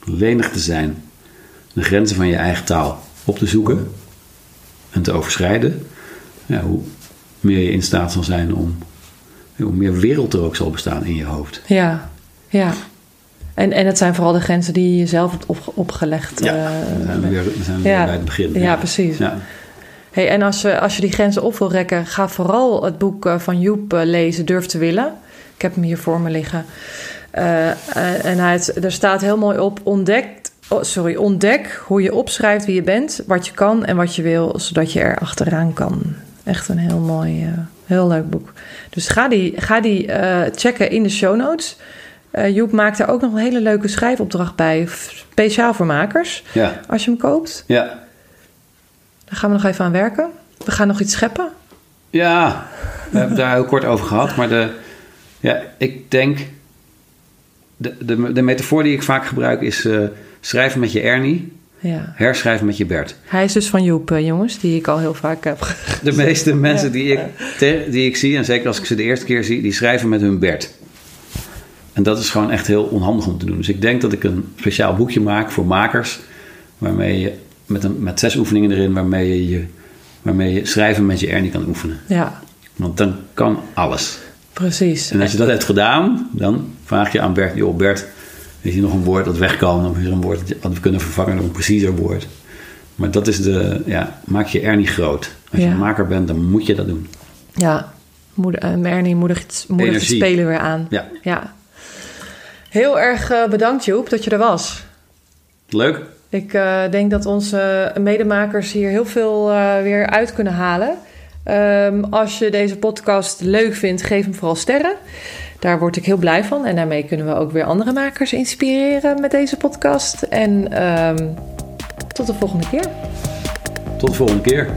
Lenig te zijn. De grenzen van je eigen taal op te zoeken en te overschrijden. Ja, hoe meer je in staat zal zijn om... Hoe meer wereld er ook zal bestaan in je hoofd. Ja, ja. En, en het zijn vooral de grenzen die je zelf hebt op, opgelegd. Ja, eh, dan zijn we weer, zijn we ja. weer bij het begin. Ja, precies. Ja. Hey, en als je, als je die grenzen op wil rekken, ga vooral het boek eh, van Joep eh, lezen, Durf te willen. Ik heb hem hier voor me liggen. En hij, het- er staat heel mooi op: ontdek, oh, sorry, ontdek hoe je opschrijft wie je bent, wat je kan en wat je wil, zodat je er achteraan kan. Echt een heel mooi, heel leuk boek. Dus ga die, ga die checken in de show notes. Eh, Joep maakt er ook nog een hele leuke schrijfopdracht bij, speciaal voor makers. Ja. Als je hem koopt, Ja. daar gaan we nog even aan werken. We gaan nog iets scheppen. ja, we hebben het daar heel kort over gehad. Maar de, ja, ik denk... De, de, de metafoor die ik vaak gebruik is... eh, schrijven met je Ernie, Ja. herschrijven met je Bert. Hij is dus van Joep, eh, jongens, die ik al heel vaak heb. De meeste [laughs] mensen die ik, die ik zie, en zeker als ik ze de eerste keer zie... die schrijven met hun Bert. En dat is gewoon echt heel onhandig om te doen. Dus ik denk dat ik een speciaal boekje maak voor makers... waarmee je met, een, met zes oefeningen erin... waarmee je, je, waarmee je schrijven met je Ernie kan oefenen. Ja, Want dan kan alles. precies. En als je dat hebt gedaan, dan vraag je aan Bert: joh, Bert, is hier nog een woord dat weg kan? Of is er een woord dat we kunnen vervangen door een preciezer woord? Maar dat is de, ja, maak je er niet groot. Als je een maker bent, dan moet je dat doen. Ja, moeder, eh, Ernie moedigt, moedigt het Energie. spelen weer aan. Ja, Ja. Heel erg eh, bedankt, Joep, dat je er was. leuk. Ik uh, denk dat onze medemakers hier heel veel uh, weer uit kunnen halen. Um, als je deze podcast leuk vindt, geef hem vooral sterren. Daar word ik heel blij van. En daarmee kunnen we ook weer andere makers inspireren met deze podcast. En um, tot de volgende keer. Tot de volgende keer.